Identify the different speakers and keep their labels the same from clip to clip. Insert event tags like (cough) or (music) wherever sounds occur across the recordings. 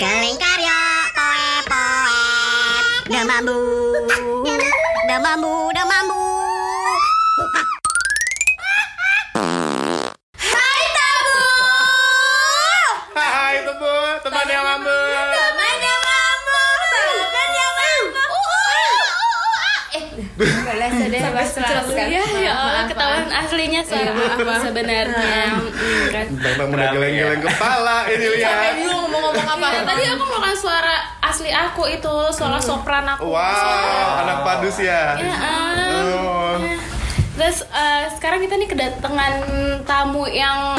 Speaker 1: Kelingkarya poe poe Demamu Demamu
Speaker 2: aslinya suara aku sebenarnya. Mm, kan.
Speaker 3: Bang udah geleng-geleng kepala ini
Speaker 4: Sampai
Speaker 3: lihat.
Speaker 4: bingung mau ngomong apa
Speaker 2: Ya, tadi aku melakukan suara asli aku itu, suara sopran aku.
Speaker 3: Wow, anak padus ya.
Speaker 2: Ya.
Speaker 3: Oh.
Speaker 2: Terus eh, sekarang kita nih kedatangan tamu yang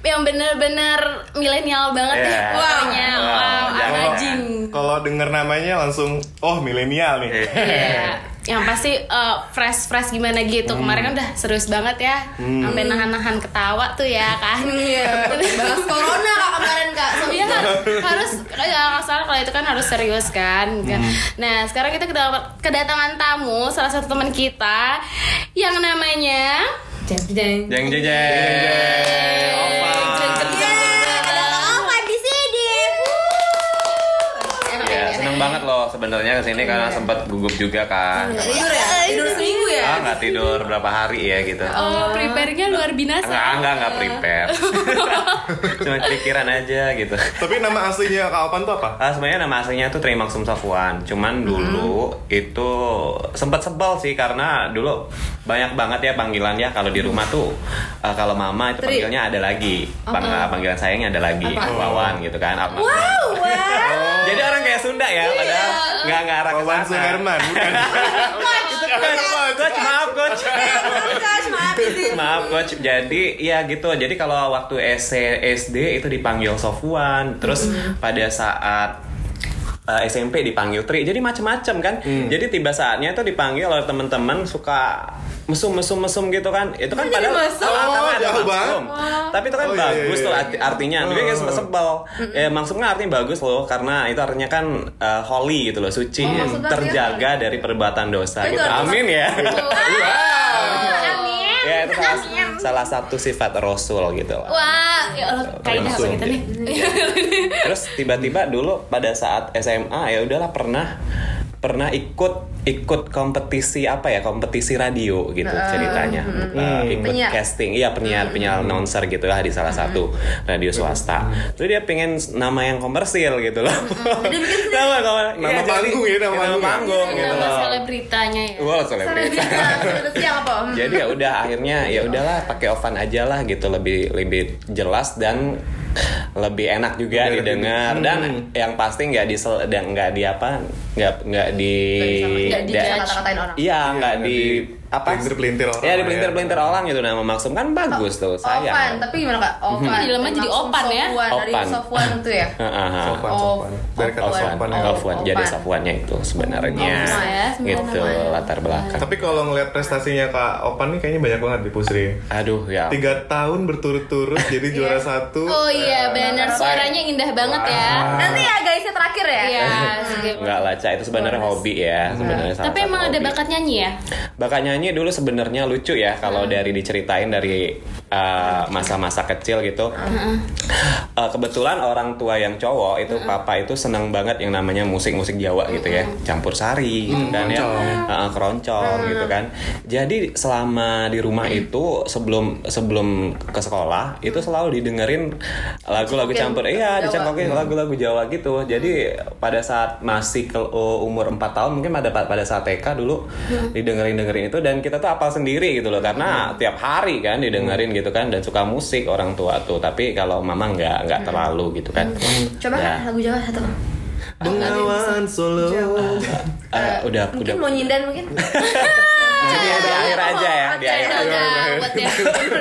Speaker 2: yang bener-bener milenial banget
Speaker 5: Iya.
Speaker 2: ya. Pokoknya
Speaker 5: Wow.
Speaker 2: amazing.
Speaker 3: Kalau denger namanya langsung, oh milenial nih.
Speaker 2: Iya. (laughs) Yang pasti eh, fresh fresh gimana gitu. Kemarin kan udah serius banget ya. Sampai nahan-nahan ketawa tuh ya kan.
Speaker 4: Iya Bahas corona kak kemarin kak So, (laughs)
Speaker 2: Iya harus ya nggak salah kalau itu kan harus serius kan. Nah sekarang kita kedatangan, kedatangan tamu salah satu teman kita yang namanya
Speaker 4: Jeng jeng
Speaker 5: Jeng jeng jeng. Opa.
Speaker 1: Ada apa di sini?
Speaker 4: Enak
Speaker 5: Ya,
Speaker 4: ya
Speaker 5: seneng banget loh sebenarnya ke sini karena sempat gugup juga kan.
Speaker 4: Tidur ya? Tidur seminggu ya?
Speaker 5: Ah nggak tidur berapa hari ya gitu.
Speaker 2: oh prepare-nya luar
Speaker 5: Enggak,
Speaker 2: biasa.
Speaker 5: enggak, enggak prepare. (laughs) (laughs) Cuma pikiran aja gitu.
Speaker 3: Tapi nama aslinya Kak Opan tuh apa?
Speaker 5: Ah, sebenarnya nama aslinya tuh Trimaksum Safwan. Cuman dulu itu sempat sebel sih karena dulu banyak banget ya panggilan ya kalau di rumah tuh eh, kalau mama itu
Speaker 4: Tri.
Speaker 5: panggilnya ada lagi. Pang- panggilan sayangnya ada lagi.
Speaker 4: Apa?
Speaker 5: Wawan gitu kan. Apa-
Speaker 4: Wow, wow
Speaker 5: Jadi orang kayak Sunda ya, padahal nggak nggak arah ke
Speaker 3: Wawan
Speaker 5: sana.
Speaker 3: Suherman, bukan? (laughs)
Speaker 5: Coach, maaf coach.
Speaker 4: Maaf.
Speaker 5: Maaf coach. Jadi ya gitu. Jadi kalau waktu SD itu dipanggil Sofwan, terus pada saat uh, SMP dipanggil Tri. Jadi macem-macem kan. Jadi tiba saatnya itu dipanggil oleh teman-teman suka mesum mesum mesum gitu kan. Itu kan? Ah, karena
Speaker 3: Oh, jauh
Speaker 5: maksum. tapi itu kan
Speaker 3: Oh, iya,
Speaker 5: bagus
Speaker 3: iya,
Speaker 5: tuh
Speaker 3: iya.
Speaker 5: arti- artinya. Dia kayak
Speaker 3: Oh.
Speaker 5: sebel ya maksudnya artinya bagus loh. Karena itu artinya kan uh, holy gitu loh. Suci
Speaker 4: Oh,
Speaker 5: terjaga dari perbuatan dosa
Speaker 4: Itu
Speaker 5: gitu amin ya.
Speaker 2: Amin.
Speaker 5: ya itu salah, salah satu sifat rasul gitu. Lah
Speaker 2: Wah, ya Allah, apa
Speaker 3: Langsung.
Speaker 2: kita nih?
Speaker 5: terus tiba-tiba dulu pada saat SMA ya udahlah pernah pernah ikut ikut kompetisi apa ya kompetisi radio gitu ceritanya. Uh, ikut
Speaker 4: Penyiar.
Speaker 5: casting iya penyiar penyiar announcer gitu lah di salah satu radio swasta. Terus dia pengen nama yang komersil gitu loh. (laughs) Nama nama
Speaker 3: Nama panggung ya, nama panggung.
Speaker 5: panggung gitu
Speaker 2: Nama
Speaker 5: loh.
Speaker 2: selebritanya ya.
Speaker 5: Wah,
Speaker 4: siang apa?
Speaker 5: Jadi ya udah akhirnya ya udahlah pakai ovan aja lah gitu lebih lebih jelas dan lebih enak juga
Speaker 3: Lebih
Speaker 5: didengar
Speaker 3: juga.
Speaker 5: dan
Speaker 3: Hmm.
Speaker 5: yang pasti nggak di dan nggak di apa nggak nggak di
Speaker 4: Nggak di kata-katain orang.
Speaker 5: iya nggak di apa
Speaker 3: Pelintir-pelintir orang
Speaker 5: ya di
Speaker 3: lah
Speaker 5: pelintir
Speaker 3: ya.
Speaker 5: pelintir orang gitu nama maksum kan bagus tuh
Speaker 4: Ovan,
Speaker 5: sayang
Speaker 4: tapi gimana kak? Ovan
Speaker 2: Tapi di dalamnya jadi Opan ya?
Speaker 5: Opan.
Speaker 4: Sofwan itu ya? (laughs)
Speaker 5: Heeh.
Speaker 3: Sofwan,
Speaker 4: Oh,
Speaker 3: Sofwan. Dari kata
Speaker 4: Sofwan.
Speaker 3: Ya.
Speaker 4: Oh.
Speaker 5: Jadi
Speaker 4: Opan.
Speaker 5: Sofwannya itu sebenarnya
Speaker 4: Oh, ya,
Speaker 5: gitu latar belakang
Speaker 3: Tapi kalau ngeliat prestasinya Kak Opan nih kayaknya banyak banget di Pusri.
Speaker 5: aduh ya
Speaker 3: Tiga tahun berturut-turut jadi juara satu.
Speaker 2: Oh iya, benar suaranya indah banget ya.
Speaker 4: Nanti ya guys, yang terakhir ya?
Speaker 2: Iya. (laughs)
Speaker 5: Enggak lah, Ca. itu sebenarnya hobi ya, sebenarnya
Speaker 2: Tapi emang ada bakat nyanyi ya?
Speaker 5: Bakat nyanyi dulu sebenarnya lucu ya kalau dari diceritain dari uh, masa-masa kecil gitu. Uh, kebetulan orang tua yang cowok itu papa itu senang banget yang namanya musik-musik Jawa gitu ya, campur sari gitu kan ya, Uh, keroncong gitu kan. Jadi selama di rumah itu sebelum sebelum ke sekolah itu selalu didengerin lagu-lagu campur, iya dicangkokin lagu-lagu Jawa gitu. Jadi pada saat masih ke uh, umur 4 tahun mungkin pada pada saat TK dulu didengerin dengerin itu. Dan kita tuh apal sendiri gitu loh. Karena tiap hari kan didengerin gitu kan dan suka musik orang tua tuh. Tapi kalau mama nggak nggak terlalu gitu kan.
Speaker 4: Coba
Speaker 5: Ya.
Speaker 4: Lagu Jawa satu
Speaker 3: Bengawan Solo.
Speaker 5: Uh, udah
Speaker 4: Mungkin
Speaker 5: udah
Speaker 4: mau nyindan mungkin? (laughs)
Speaker 5: Jadi di akhir aja ya, di akhir (laughs)
Speaker 2: Channel
Speaker 5: aja.
Speaker 2: Ya.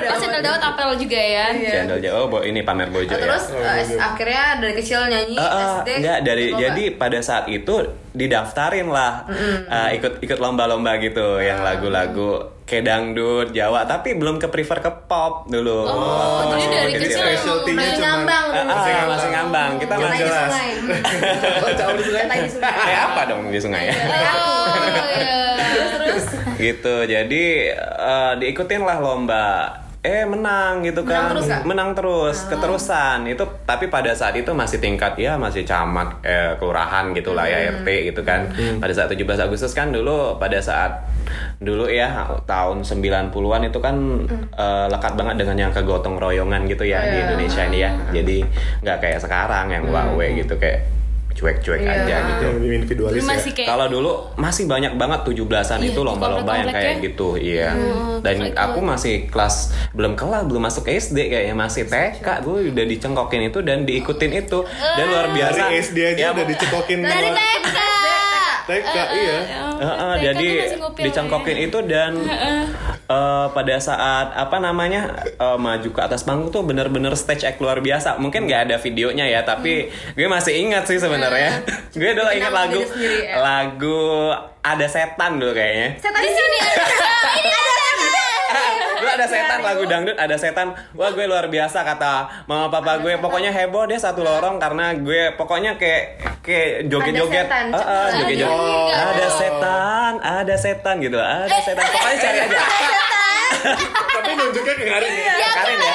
Speaker 2: Oh, channel Dawet apel juga ya.
Speaker 5: Channel Jawa, oh, bo- ini pamer bojo
Speaker 4: Oh,
Speaker 5: ya.
Speaker 4: terus eh, akhirnya dari kecil nyanyi
Speaker 5: Eh, eh,
Speaker 4: SD
Speaker 5: enggak dari
Speaker 4: lomba.
Speaker 5: jadi pada saat itu didaftarin lah eh, ikut ikut lomba-lomba gitu yang lagu-lagu kayak dangdut Jawa tapi belum ke prefer ke pop dulu.
Speaker 2: Oh, jadi dari
Speaker 5: Jadi
Speaker 2: kecil
Speaker 3: specialty-nya
Speaker 4: masih ngambang
Speaker 5: Ah, ah,
Speaker 3: Masih ngambang.
Speaker 5: masih ngambang. Kita masih
Speaker 4: di
Speaker 3: jelas.
Speaker 4: sungai. (laughs)
Speaker 3: Oh, jauh di sungai.
Speaker 5: Kayak apa dong di sungai ya?
Speaker 2: Oh, iya. (laughs)
Speaker 4: Terus terus
Speaker 5: gitu. Jadi eh, diikutin lah lomba eh menang gitu kan.
Speaker 4: Menang terus nggak?
Speaker 5: menang terus keterusan. Itu tapi pada saat itu masih tingkat ya masih camat eh, kelurahan gitulah ya RT gitu kan. Pada saat 17 Agustus kan dulu pada saat dulu ya tahun 90-an itu kan eh, lekat banget dengan yang kegotong royongan gitu ya di Indonesia ini ya. Jadi nggak kayak sekarang yang wawe gitu kayak cuek-cuek
Speaker 4: Iya.
Speaker 5: aja gitu
Speaker 3: individualis
Speaker 2: Dulu
Speaker 3: ya.
Speaker 2: masih
Speaker 5: kalau dulu masih banyak banget 17-an
Speaker 2: Iya,
Speaker 5: itu lomba-lomba yang kayak
Speaker 2: ya.
Speaker 5: gitu, iya. Dan
Speaker 2: kayak
Speaker 5: aku masih kelas belum kelas, belum masuk SD kayaknya masih TK, gue udah dicengkokin itu dan diikutin itu dan luar biasa.
Speaker 3: Dari SD aja
Speaker 5: Ya,
Speaker 3: udah dicekokin
Speaker 2: dari
Speaker 3: sama-
Speaker 2: TK.
Speaker 3: TK iya.
Speaker 5: Heeh,
Speaker 2: TK tuh
Speaker 5: jadi
Speaker 2: masih ngupil
Speaker 5: dicengkokin
Speaker 2: ya.
Speaker 5: itu dan eh, pada saat apa namanya eh, maju ke atas panggung tuh bener-bener stage act luar biasa. Mungkin nggak ada videonya ya, tapi gue masih ingat sih sebenarnya. (laughs) gue dulu ingat lagu
Speaker 4: diri sendiri, ya?
Speaker 5: lagu ada setan dulu kayaknya.
Speaker 4: Setan di sini ada. (laughs) Ini ada
Speaker 5: Gue ada setan. Lagu dangdut. Ada setan. Wah gue luar biasa kata mama papa gue. Pokoknya heboh deh satu lorong karena gue pokoknya kayak kayak joget joget
Speaker 4: setan.
Speaker 5: joget joget
Speaker 2: Oh.
Speaker 5: ada setan ada setan gitu. Ada setan. Pokoknya cari aja.
Speaker 3: Tapi nunjuknya ke Karin ya.
Speaker 5: Karin ya?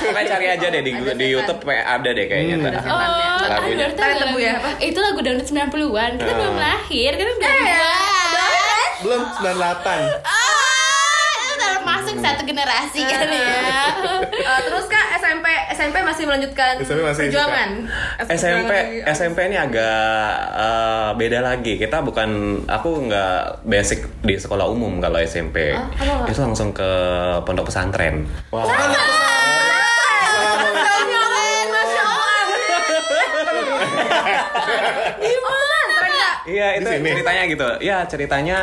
Speaker 5: Pokoknya cari aja deh di di YouTube kayak ada deh kayaknya tuh.
Speaker 2: Oh,
Speaker 5: Lagunya.
Speaker 4: tebu ya?
Speaker 2: Itu lagu dangdut 90-an. Kita belum lahir, kita belum
Speaker 3: Belum. 98.
Speaker 2: Satu generasi kan ya.
Speaker 4: Eh, terus kak SMP SMP masih melanjutkan
Speaker 3: SMP masih
Speaker 4: perjuangan.
Speaker 5: SMP
Speaker 4: Perjuangan
Speaker 5: SMP ini agak eh, beda lagi. Kita bukan aku nggak basic di sekolah umum kalau SMP.
Speaker 4: Ah, apa, Kak?
Speaker 5: Itu langsung ke pondok pesantren.
Speaker 4: Allah. Gimana?
Speaker 5: Iya itu ceritanya gitu. Ya ceritanya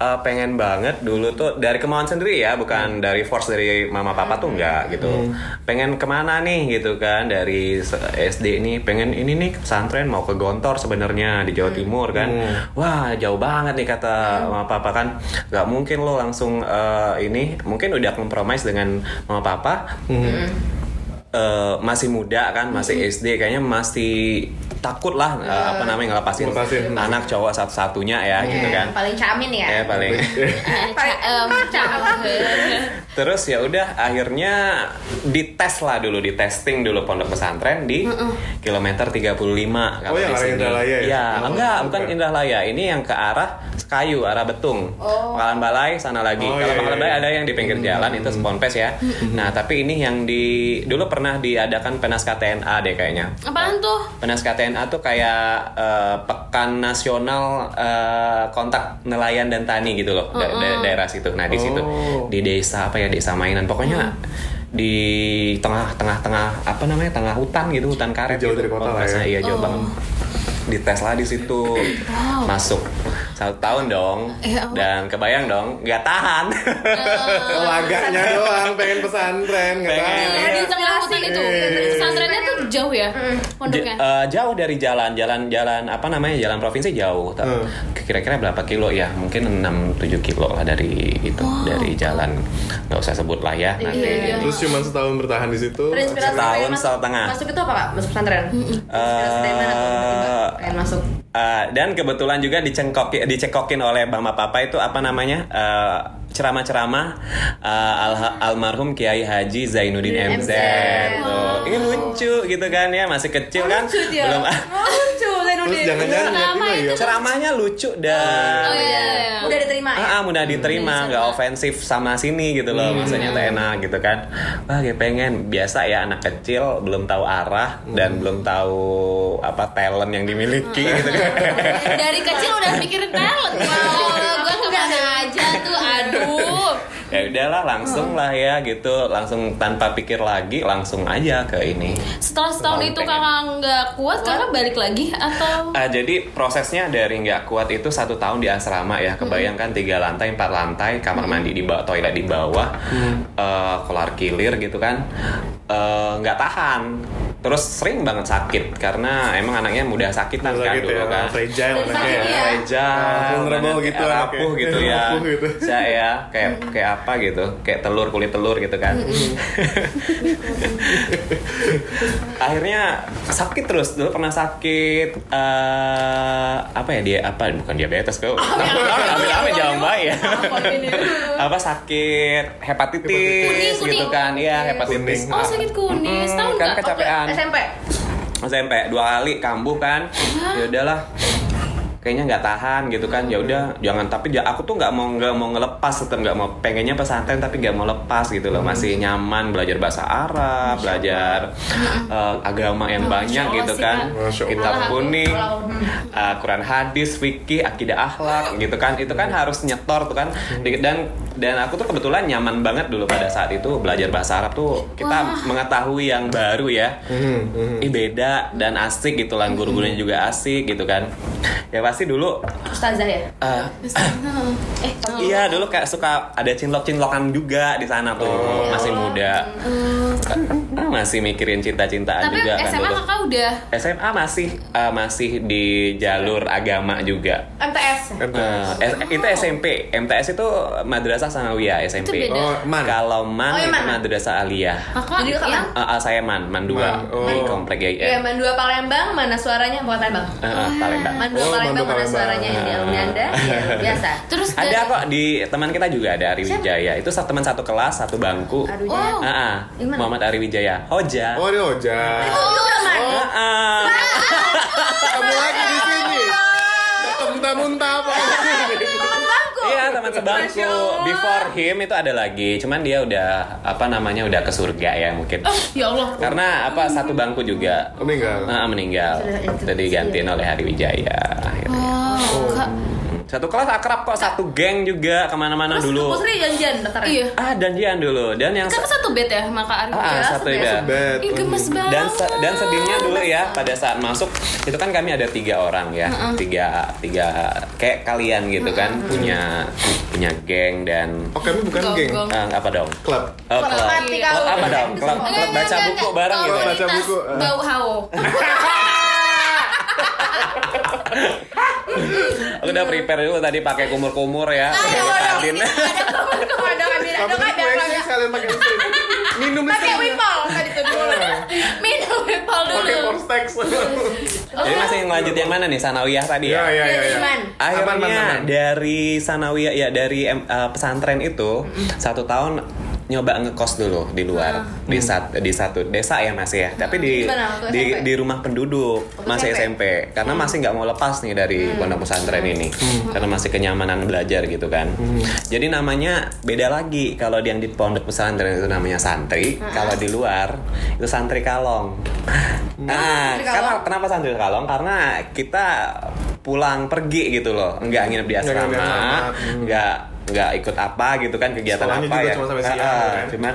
Speaker 5: eh, pengen banget dulu tuh dari kemauan sendiri ya, bukan dari force dari mama papa tuh enggak gitu. Pengen ke mana nih gitu kan dari SD ini pengen ini nih pesantren mau ke Gontor sebenarnya di Jawa Timur kan. Wah jauh banget nih kata mama papa kan. Gak mungkin lo langsung eh, ini mungkin udah kompromis dengan mama papa. Eh, masih muda kan, masih SD kayaknya masih takut lah eh, apa namanya ngelepasin
Speaker 3: Ngelepasin.
Speaker 5: anak cowok satu-satunya ya gitu kan.
Speaker 4: Paling camin ya.
Speaker 5: Ya paling. Terus ya udah akhirnya dites lah dulu, di testing dulu pondok pesantren di kilometer 35 kalau
Speaker 3: Oh, yang arah
Speaker 5: sini.
Speaker 3: Indralaya ya?
Speaker 5: Iya,
Speaker 3: Oh,
Speaker 5: enggak,
Speaker 3: bukan.
Speaker 5: bukan Indralaya. Ini yang ke arah Kayu, arah Betung.
Speaker 4: Oh.
Speaker 5: Pangkalan Balai sana lagi.
Speaker 3: Oh,
Speaker 5: kalau
Speaker 3: iya,
Speaker 5: Pangkalan
Speaker 3: iya,
Speaker 5: Balai
Speaker 3: iya.
Speaker 5: ada yang di pinggir jalan itu Sponpes ya. Nah, tapi ini yang di dulu pernah diadakan Penaska TNA deh kayaknya.
Speaker 2: Apaan tuh?
Speaker 5: Penaska TNA tuh kayak eh, pekan nasional eh, kontak nelayan dan tani gitu loh da- da- daerah situ. Nah di situ
Speaker 3: Oh.
Speaker 5: di desa apa ya desa mainan pokoknya di tengah-tengah tengah apa namanya tengah hutan gitu hutan karet
Speaker 3: Jauh
Speaker 5: gitu.
Speaker 3: dari kota lah
Speaker 5: Konteksnya,
Speaker 3: ya.
Speaker 5: Iya jauh banget. Dites lah di situ masuk satu tahun dong
Speaker 2: Ya Allah.
Speaker 5: dan kebayang dong nggak tahan (laughs)
Speaker 3: Laganya doang pengen pesantren nggak
Speaker 5: Pengen.
Speaker 2: Nah, di tengah hutan itu. Pesantrennya tuh jauh ya pondoknya.
Speaker 5: J- eh, jauh dari jalan, jalan, jalan apa namanya jalan provinsi jauh.
Speaker 3: Hmm.
Speaker 5: Kira-kira berapa kilo ya? Mungkin 6-7 kilo lah dari itu dari jalan. Nggak usah sebut lah ya nanti.
Speaker 2: Iya, iya.
Speaker 3: Terus cuma setahun bertahan di situ.
Speaker 5: Setahun setengah.
Speaker 4: Masuk itu apa kak? Masuk pesantren. Pengen masuk.
Speaker 5: Eh, dan kebetulan juga dicekokin oleh mama papa itu apa namanya? Eh, ceramah-ceramah eh, al- almarhum Kiai Haji Zainuddin MZ. Tuh. Ini lucu gitu kan ya masih kecil kan
Speaker 4: Lucu dia.
Speaker 5: belum
Speaker 4: Lucu Zainuddin.
Speaker 3: Terus jangan-jangan ya.
Speaker 5: ceramahnya lucu dan
Speaker 2: Oh iya. iya.
Speaker 4: Udah diterima ya.
Speaker 5: Ah, ah, mudah diterima, nggak ofensif sama sini gitu loh, maksudnya tuh enak gitu kan. Wah, kayak pengen biasa ya anak kecil belum tahu arah dan belum tahu apa talent yang dimiliki gitu kan. (laughs)
Speaker 2: Dari kecil udah mikirin talent. Wow, gue ke mana aja tuh, aduh.
Speaker 5: Ya udahlah langsung lah ya gitu, langsung tanpa pikir lagi langsung aja ke ini.
Speaker 2: Setelah setahun itu kakak nggak kuat, kakak balik lagi atau?
Speaker 5: Ah, jadi prosesnya dari nggak kuat itu satu tahun di asrama ya. Kebayangkan tiga lantai empat lantai kamar mandi di bawah toilet di bawah eh, kelar kilir gitu kan. Eh, nggak tahan. Terus sering banget sakit karena emang anaknya mudah sakitan
Speaker 3: Mudah
Speaker 5: kan
Speaker 3: gitu
Speaker 5: dulu
Speaker 3: ya,
Speaker 5: kan.
Speaker 3: fragile anaknya
Speaker 2: sakit
Speaker 3: ya.
Speaker 2: ya.
Speaker 5: Fragile,
Speaker 3: Ah, vulnerable gitu
Speaker 5: rapuh gitu ya.
Speaker 3: Rapuh gitu.
Speaker 5: Saya ya kayak kayak apa gitu kayak telur kulit telur gitu kan. (laughs) Akhirnya sakit terus dulu pernah sakit eh apa ya dia apa bukan diabetes kok. Ambil ambil jangan baik ya. apa sakit hepatitis
Speaker 2: Kuning,
Speaker 5: gitu
Speaker 2: kuning.
Speaker 5: kan. Iya hepatitis.
Speaker 3: Kuning.
Speaker 2: Oh sakit kuning, setahun
Speaker 5: kan kecapean.
Speaker 4: SMP.
Speaker 5: SMP dua kali kambuh kan. Ya udahlah kayaknya nggak tahan gitu kan. Ya udah jangan. Tapi ja- aku tuh nggak mau nggak mau ngelepas tetap nggak mau pengennya pesantren tapi nggak mau lepas gitu loh. Masih nyaman belajar bahasa Arab belajar eh, agama yang banyak
Speaker 2: Allah
Speaker 5: gitu kan. Kitab kuning uh, Quran hadis, fikih, akidah akhlak gitu kan. Itu kan harus nyetor tuh kan. Di- Dan dan aku tuh kebetulan nyaman banget dulu pada saat itu belajar bahasa Arab tuh. Kita mengetahui yang baru ya.
Speaker 3: Hmm, hmm.
Speaker 5: Ih beda dan asik gitu lah. Guru-gurunya juga asik gitu kan. Ya pasti dulu
Speaker 4: Ustazah ya.
Speaker 5: uh,
Speaker 4: Eh, (clears throat)
Speaker 5: iya dulu kayak suka ada cinlok-cinlokan juga di sana tuh masih muda. Ah, masih mikirin cinta-cintaan
Speaker 2: Tapi
Speaker 5: juga kan
Speaker 2: SMA
Speaker 5: dulu.
Speaker 2: kakak udah
Speaker 5: SMA masih uh, masih di jalur agama juga.
Speaker 4: MTS.
Speaker 3: MTS.
Speaker 5: Eh, S- itu SMP, MTS itu madrasah sanawiyah SMP.
Speaker 2: Itu beda.
Speaker 3: Oh, man.
Speaker 5: Kalau man
Speaker 4: Oh, iya,
Speaker 5: itu
Speaker 4: man.
Speaker 5: madrasah aliyah.
Speaker 2: kakak
Speaker 4: Jadi kakak
Speaker 5: Eh, eh, saya man, man dua
Speaker 3: Man, oh.
Speaker 5: di komplek
Speaker 4: Iya,
Speaker 5: GIN.
Speaker 4: Man 2 Palembang, mana suaranya? Bukan Palembang.
Speaker 5: Eh, eh, Palembang.
Speaker 4: Man 2
Speaker 3: Oh,
Speaker 4: Palembang,
Speaker 3: dua
Speaker 4: mana suaranya yang di alumni Anda? Ya, biasa.
Speaker 2: terus
Speaker 5: Ada
Speaker 2: dari-
Speaker 5: kok di teman kita juga ada Ari Wijaya. Itu sa- teman satu kelas, satu bangku.
Speaker 2: Oh.
Speaker 5: Ah, ah.
Speaker 4: Yang mana?
Speaker 5: Muhammad Ari Wijaya. Hoja.
Speaker 3: Oh, ini Oja.
Speaker 4: Oh, juga Man.
Speaker 3: Oh,
Speaker 5: Ah, ah.
Speaker 3: kamu lagi di sini. Muntah-muntah apa?
Speaker 5: Iya teman sebangku. Before him itu ada lagi, cuman dia udah apa namanya udah ke surga ya mungkin.
Speaker 2: oh ya Allah
Speaker 5: Karena apa satu bangku juga
Speaker 3: Oh, meninggal.
Speaker 5: Ah, meninggal.
Speaker 4: Sudah-
Speaker 5: Jadi digantiin oleh Hari Wijaya. akhirnya.
Speaker 2: oh, kak
Speaker 5: Satu kelas akrab kok, satu geng juga ke mana-mana
Speaker 4: Terus
Speaker 5: dulu.
Speaker 4: Pusri janjian daftarnya.
Speaker 2: iya
Speaker 5: Ah janjian dulu dan yang
Speaker 2: kan satu bed ya maka Arif
Speaker 5: ah,
Speaker 2: ya?
Speaker 5: satu
Speaker 4: sebet.
Speaker 5: ya.
Speaker 3: Bed.
Speaker 2: Ih gemes banget
Speaker 5: Dan se- dan sedihnya dulu ya pada saat masuk itu kan kami ada tiga orang ya tiga tiga kayak kalian gitu kan punya punya geng dan
Speaker 3: Oh, kami bukan
Speaker 2: Gong,
Speaker 3: geng.
Speaker 2: gong.
Speaker 5: eh, apa dong?
Speaker 3: Klub.
Speaker 5: Oh,
Speaker 4: Klub
Speaker 5: klub. apa dong? Klub,
Speaker 2: Enggak,
Speaker 5: klub baca buku bareng gitu.
Speaker 3: Baca buku,
Speaker 2: bau hao (laughs)
Speaker 5: Aku udah prepare dulu tadi pakai kumur-kumur ya.
Speaker 4: Ayo, ayo. Ada kamu ada kamera,
Speaker 3: Kamu
Speaker 4: ada kamera.
Speaker 3: WC sekalian pakai. Minum
Speaker 4: Pakai wipol tadi tuh dulu.
Speaker 2: minum Pepal dulu
Speaker 3: Pakai Forstex.
Speaker 5: Jadi masih ngelanjut yang mana nih Sanawiyah tadi
Speaker 3: Iya,
Speaker 5: ya?
Speaker 3: iya, iya. iya.
Speaker 4: Man.
Speaker 5: Akhirnya dari Sanawiyah ya dari eh, pesantren itu satu tahun nyoba ngekos dulu di luar. Di sat, di satu desa ya masih ya. Tapi di
Speaker 4: Gimana
Speaker 5: di,
Speaker 4: SMP?
Speaker 5: di rumah penduduk
Speaker 4: Waktu
Speaker 5: masih
Speaker 4: SMP?
Speaker 5: SMP karena masih nggak mau lepas nih dari pondok pesantren ini. Karena masih kenyamanan belajar gitu kan. Jadi namanya beda lagi kalau yang di pondok pesantren itu namanya santri. Kalau di luar itu santri kalong. Nah
Speaker 4: Santri
Speaker 5: karena
Speaker 4: kalong?
Speaker 5: kenapa santri kalong? Karena kita pulang pergi gitu loh. Nggak nginep di asrama,
Speaker 3: hmm.
Speaker 5: nggak nggak ikut apa gitu kan kegiatan
Speaker 3: Sekolahnya
Speaker 5: apa
Speaker 3: juga
Speaker 5: ya.
Speaker 3: cuma sampai siang,
Speaker 5: Ah, ah,
Speaker 3: kan?
Speaker 5: cuman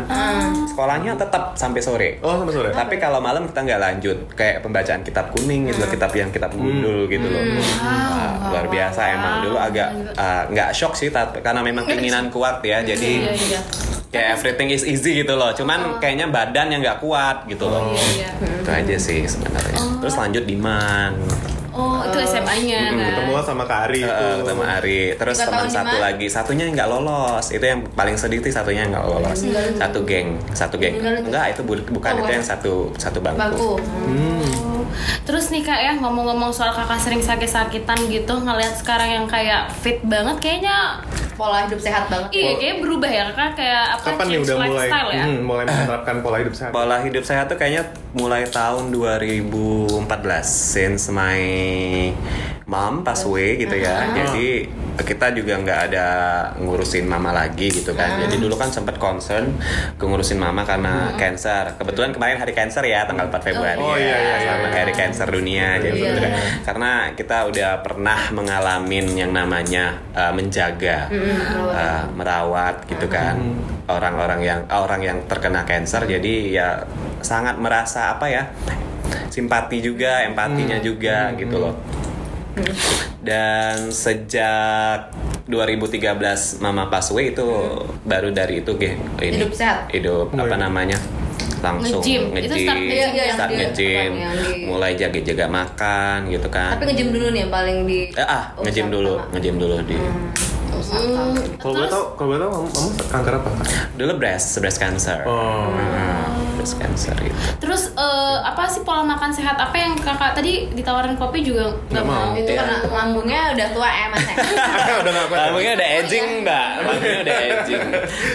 Speaker 5: sekolahnya tetap sampai sore.
Speaker 3: Oh, sampai sore.
Speaker 5: tapi kalau malam kita nggak lanjut kayak pembacaan kitab kuning gitu loh, kitab yang kitab gundul gitu loh. Ah, luar biasa emang. Dulu agak ah, nggak shock sih tapi karena memang keinginan kuat ya jadi
Speaker 2: Iya, iya.
Speaker 5: kayak everything is easy gitu loh. Cuman kayaknya badan yang nggak kuat gitu loh.
Speaker 2: Iya, iya.
Speaker 5: itu aja sih sebenarnya. Terus lanjut di man
Speaker 2: Oh, itu SMA-nya kan.
Speaker 3: Ketemu sama Kak Ari
Speaker 5: Eh,
Speaker 3: itu.
Speaker 5: ketemu Ari. Terus
Speaker 4: Tiga
Speaker 5: teman satu lagi. Satunya nggak lolos. Itu yang paling sedih sih satunya yang nggak lolos satu geng satu geng. Enggak itu bu- bukan
Speaker 4: Oh,
Speaker 5: itu yang satu satu
Speaker 4: Bangku.
Speaker 5: bangku.
Speaker 2: Oh. Terus nih kak ya ngomong-ngomong soal kakak sering sakit-sakitan gitu ngelihat sekarang yang kayak fit banget kayaknya
Speaker 4: Pola hidup sehat banget.
Speaker 2: iya kayak berubah ya kakak kayak apa
Speaker 3: Kapan nih udah mulai
Speaker 2: lifestyle ya.
Speaker 3: hmm, mulai menerapkan pola hidup sehat?
Speaker 5: pola hidup sehat tuh kayaknya mulai tahun 2014 since my mom pass away gitu ya. Jadi kita juga nggak ada ngurusin mama lagi gitu kan. Jadi dulu kan sempet concern ke ngurusin mama karena cancer. Kebetulan kemarin hari cancer ya tanggal 4 Februari.
Speaker 3: Oh,
Speaker 5: ya
Speaker 3: iya, iya, iya,
Speaker 5: Selamat
Speaker 3: iya.
Speaker 5: hari cancer dunia jadi
Speaker 4: Iya,
Speaker 5: gitu. Kan.
Speaker 4: iya.
Speaker 5: karena kita udah pernah mengalamin yang namanya uh, menjaga uh, merawat gitu kan. Orang-orang yang orang yang terkena cancer jadi ya sangat merasa apa ya simpati juga empatinya juga gitu loh dan sejak 2013 mama pass away itu baru dari itu ge- ini
Speaker 4: Hidup sehat?
Speaker 5: hidup
Speaker 3: Oh,
Speaker 5: apa
Speaker 3: iya.
Speaker 5: namanya langsung
Speaker 2: Nge-gym. Itu start
Speaker 4: Iya, iya,
Speaker 5: nge-gym,
Speaker 4: yang di-
Speaker 5: mulai jaga-jaga makan gitu kan.
Speaker 4: Tapi nge-gym dulu nih yang paling di
Speaker 5: Eh, ah, nge-gym
Speaker 4: usaha
Speaker 5: dulu, nge-gym dulu di.
Speaker 4: Usaha.
Speaker 3: Kalau boleh tahu, kalau tahu, kamu, kamu kanker apa?
Speaker 5: Dulu breast, breast cancer.
Speaker 3: Oh.
Speaker 5: Hmm, breast cancer itu.
Speaker 2: Terus eh, apa sih pola makan sehat apa yang kakak tadi ditawarin kopi juga nggak
Speaker 3: mau.
Speaker 2: mau?
Speaker 4: Itu karena lambungnya udah tua ya mas ya. (laughs)
Speaker 3: Udah nggak kuat.
Speaker 5: Lambungnya udah aging, Mbak. Lambungnya udah aging.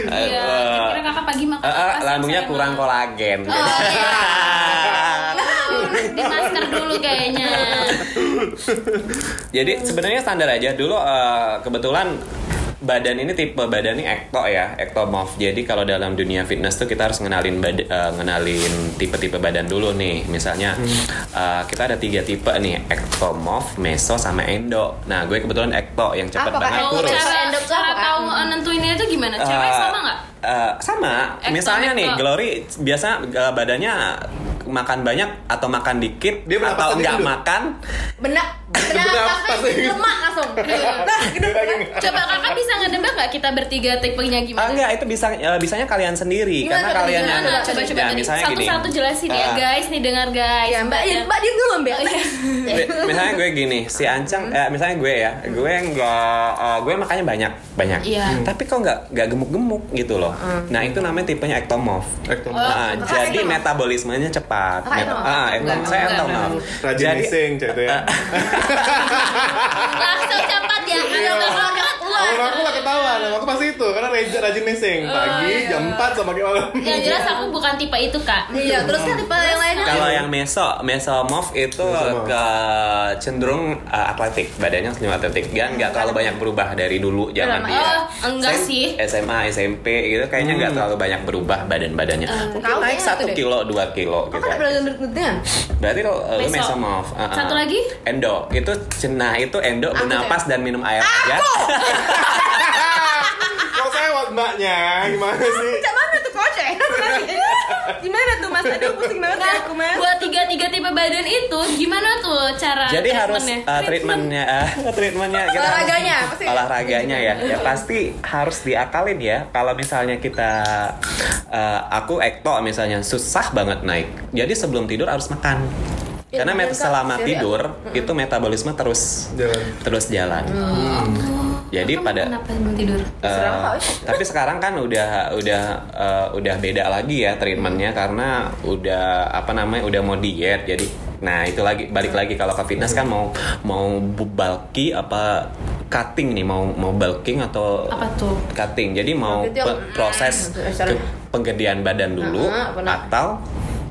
Speaker 2: Iya,
Speaker 5: Eh,
Speaker 2: kira kakak pagi makan
Speaker 5: eh,
Speaker 2: apa
Speaker 5: eh, lambungnya kurang kolagen.
Speaker 2: Oh iya. (laughs) Di masker dulu kayaknya.
Speaker 5: Jadi sebenarnya standar aja. Dulu eh, kebetulan badan ini tipe badan ini ekto ya, ektomorph. Jadi kalau dalam dunia fitness tuh kita harus ngenalin bad- eh, ngenalin tipe-tipe badan dulu nih. Misalnya eh, kita ada tiga tipe nih, ektomorph, meso sama endo. Nah, gue kebetulan ekto yang
Speaker 4: Kak?
Speaker 5: banget
Speaker 4: Endo
Speaker 5: kurus.
Speaker 2: cara
Speaker 4: Endok tuh
Speaker 2: cara tahu nentuinnya itu gimana? Cewek
Speaker 5: Eh,
Speaker 2: sama nggak?
Speaker 5: eh, sama.
Speaker 2: Ekto,
Speaker 5: Misalnya nih. Glory biasa eh, badannya makan banyak atau makan dikit
Speaker 3: Dia
Speaker 5: atau nggak makan
Speaker 4: Benak, benak
Speaker 3: Benak
Speaker 4: lemak langsung. (laughs) Nah, gitu kan.
Speaker 2: Coba kakak bisa ngedebak nggak kita bertiga tipenya
Speaker 5: Ah,
Speaker 2: gimana?
Speaker 5: enggak, itu bisa eh, bisanya kalian sendiri
Speaker 4: Gimana
Speaker 5: karena kalian yang
Speaker 2: Coba coba coba
Speaker 5: Ya, misalnya gini.
Speaker 2: Satu-satu jelasin ya
Speaker 5: Ah.
Speaker 2: guys nih dengar guys.
Speaker 4: Ya mbak, ya, mbak diem dulu mbak. (laughs)
Speaker 5: Mi- misalnya gue gini, si Ancang, eh, misalnya gue ya, gue nggak, eh, gue makannya banyak, banyak.
Speaker 2: Iya.
Speaker 5: Tapi kok nggak nggak gemuk-gemuk gitu loh. Nah itu namanya tipenya. Ektomorph. Ah, jadi metabolismenya cepat.
Speaker 4: Ektomorph?
Speaker 5: ah.
Speaker 2: Enggak,
Speaker 5: Saya
Speaker 2: enggak.
Speaker 3: Rajin missing, cek itu ya.
Speaker 2: Langsung cepat ya.
Speaker 3: Iya.
Speaker 2: Ada banget.
Speaker 3: Kalau aku gak ketahuan, aku pasti itu karena rajin, rajin missing pagi jam 4 sama kayak malam.
Speaker 2: Yang jelas aku bukan tipe itu kak.
Speaker 4: Iya, terus kan tipe yang lainnya.
Speaker 5: Kalau yang meso, mesomorph itu
Speaker 3: Mesomorph.
Speaker 5: ke cenderung uh, atletik, badannya senyum atletik. Kan nggak terlalu banyak berubah dari dulu zaman dia.
Speaker 2: Oh, enggak
Speaker 5: Saya
Speaker 2: sih.
Speaker 5: SMA, SMP gitu kayaknya nggak terlalu banyak berubah badan-badannya. Mungkin
Speaker 4: Tahu
Speaker 5: naik satu kilo, dua kilo gitu.
Speaker 4: kan gendut-gendutnya?
Speaker 5: Berarti lo uh,
Speaker 2: Meso.
Speaker 5: mesomorph. Uh, uh.
Speaker 2: Satu lagi?
Speaker 5: Endo. Itu cenah itu endo bernapas dan minum air aja. (laughs)
Speaker 3: Kalau saya buat mbaknya, gimana sih?
Speaker 4: Cak mana tuh kocek? (laughs) Gimana tuh mas? Aduh pusing banget ya aku mas.
Speaker 2: Buat tiga tiga tipe badan itu gimana tuh cara
Speaker 5: Jadi harus
Speaker 2: treatmentnya?
Speaker 5: uh, treatmentnya, uh, (laughs) treatmentnya kita harus-
Speaker 4: Olahraganya, pasti.
Speaker 5: olahraganya ya, ya pasti harus diakalin ya. Kalau misalnya kita, uh, aku ekto misalnya susah banget naik, jadi sebelum tidur harus makan.
Speaker 4: Ya,
Speaker 5: Karena met- selama
Speaker 4: seri
Speaker 5: tidur itu metabolisme terus
Speaker 3: Jalan.
Speaker 5: terus jalan. Jadi
Speaker 2: Kamu
Speaker 5: pada
Speaker 2: kenapa tidur?
Speaker 4: Wes. (laughs)
Speaker 5: tapi sekarang kan udah udah eh, udah beda lagi ya treatmentnya karena udah apa namanya udah mau diet jadi nah itu lagi balik lagi kalau ke fitness kan mau mau bulky apa cutting nih mau mau bulking atau
Speaker 2: Apa tuh?
Speaker 5: cutting jadi mau pe- proses
Speaker 4: Eh,
Speaker 5: ke- penggedean badan dulu
Speaker 4: Ah, benar.
Speaker 5: atau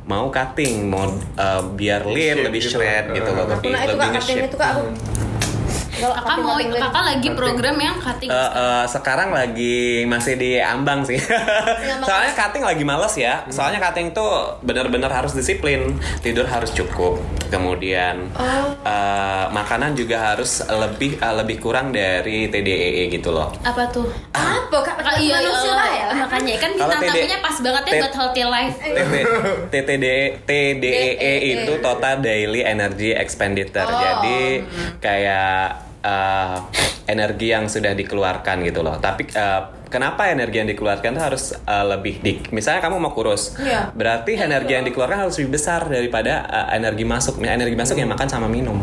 Speaker 5: mau cutting mau eh, biar lean
Speaker 3: Shape
Speaker 5: lebih
Speaker 3: gitu.
Speaker 5: shred gitu loh lebih lebih nge-shape.
Speaker 4: itu kak aku. Kalau
Speaker 2: Kakak mau kakak lagi program yang cutting.
Speaker 5: Eh, eh, sekarang lagi masih di ambang sih. Soalnya cutting lagi males ya. Soalnya cutting tuh bener-bener harus disiplin. Tidur harus cukup. Kemudian eh, makanan juga harus lebih eh, lebih kurang dari TDEE gitu loe
Speaker 2: apa tuh?
Speaker 4: Apa kak?
Speaker 2: Kak, iya,
Speaker 4: manusia
Speaker 2: iya,
Speaker 4: lah ya.
Speaker 2: makanya kan bintang
Speaker 5: TD
Speaker 2: tamunya pas banget ya
Speaker 5: T-
Speaker 2: buat healthy life.
Speaker 5: TTD TDEE itu total daily energy expenditure.
Speaker 4: Oh.
Speaker 5: Jadi kayak eh, energi yang sudah dikeluarkan gitu loh. Tapi eh, kenapa energi yang dikeluarkan itu harus eh, lebih di misalnya kamu mau kurus.
Speaker 4: Iya.
Speaker 5: Berarti energi yang dikeluarkan harus lebih besar daripada eh, energi masuk. Energi masuk yang makan sama minum.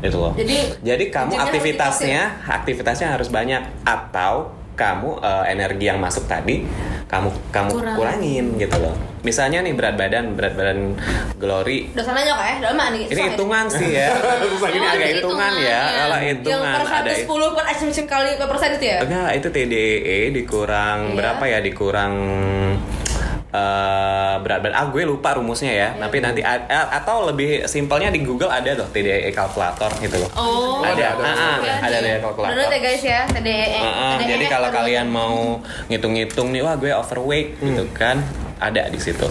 Speaker 5: Gitu loh.
Speaker 4: Jadi,
Speaker 5: Jadi kamu aktivitasnya aktivitasnya harus banyak atau kamu eh, energi yang masuk tadi kamu kamu
Speaker 2: Kurang.
Speaker 5: kurangin gitu loh. Misalnya nih berat badan berat badan Glory
Speaker 4: Udah sana kak ya, udah nih.
Speaker 5: ini
Speaker 4: ya.
Speaker 5: hitungan sih ya. (laughs)
Speaker 3: Susah
Speaker 5: ini
Speaker 2: Oh,
Speaker 5: agak hitungan ya. Kalau
Speaker 4: Yang
Speaker 5: hitungan
Speaker 4: per
Speaker 5: ada
Speaker 4: 110 per asumsi kali per persen itu ya?
Speaker 5: enggak itu TDE dikurang
Speaker 4: Iya.
Speaker 5: berapa ya dikurang eh, berat badan. Ah gue lupa rumusnya ya.
Speaker 4: Iya.
Speaker 5: tapi nanti a- a- atau lebih simpelnya di Google ada tuh TDE kalkulator gitu loh.
Speaker 2: Oh,
Speaker 5: ada.
Speaker 3: ada,
Speaker 5: ah, ah,
Speaker 2: ada.
Speaker 5: ada dari kalkulator.
Speaker 4: Menurut ya guys ya, TDE.
Speaker 5: Ah, ah,
Speaker 4: TDE
Speaker 5: jadi kalau kalian mau ngitung-ngitung nih wah gue overweight gitu kan ada di situ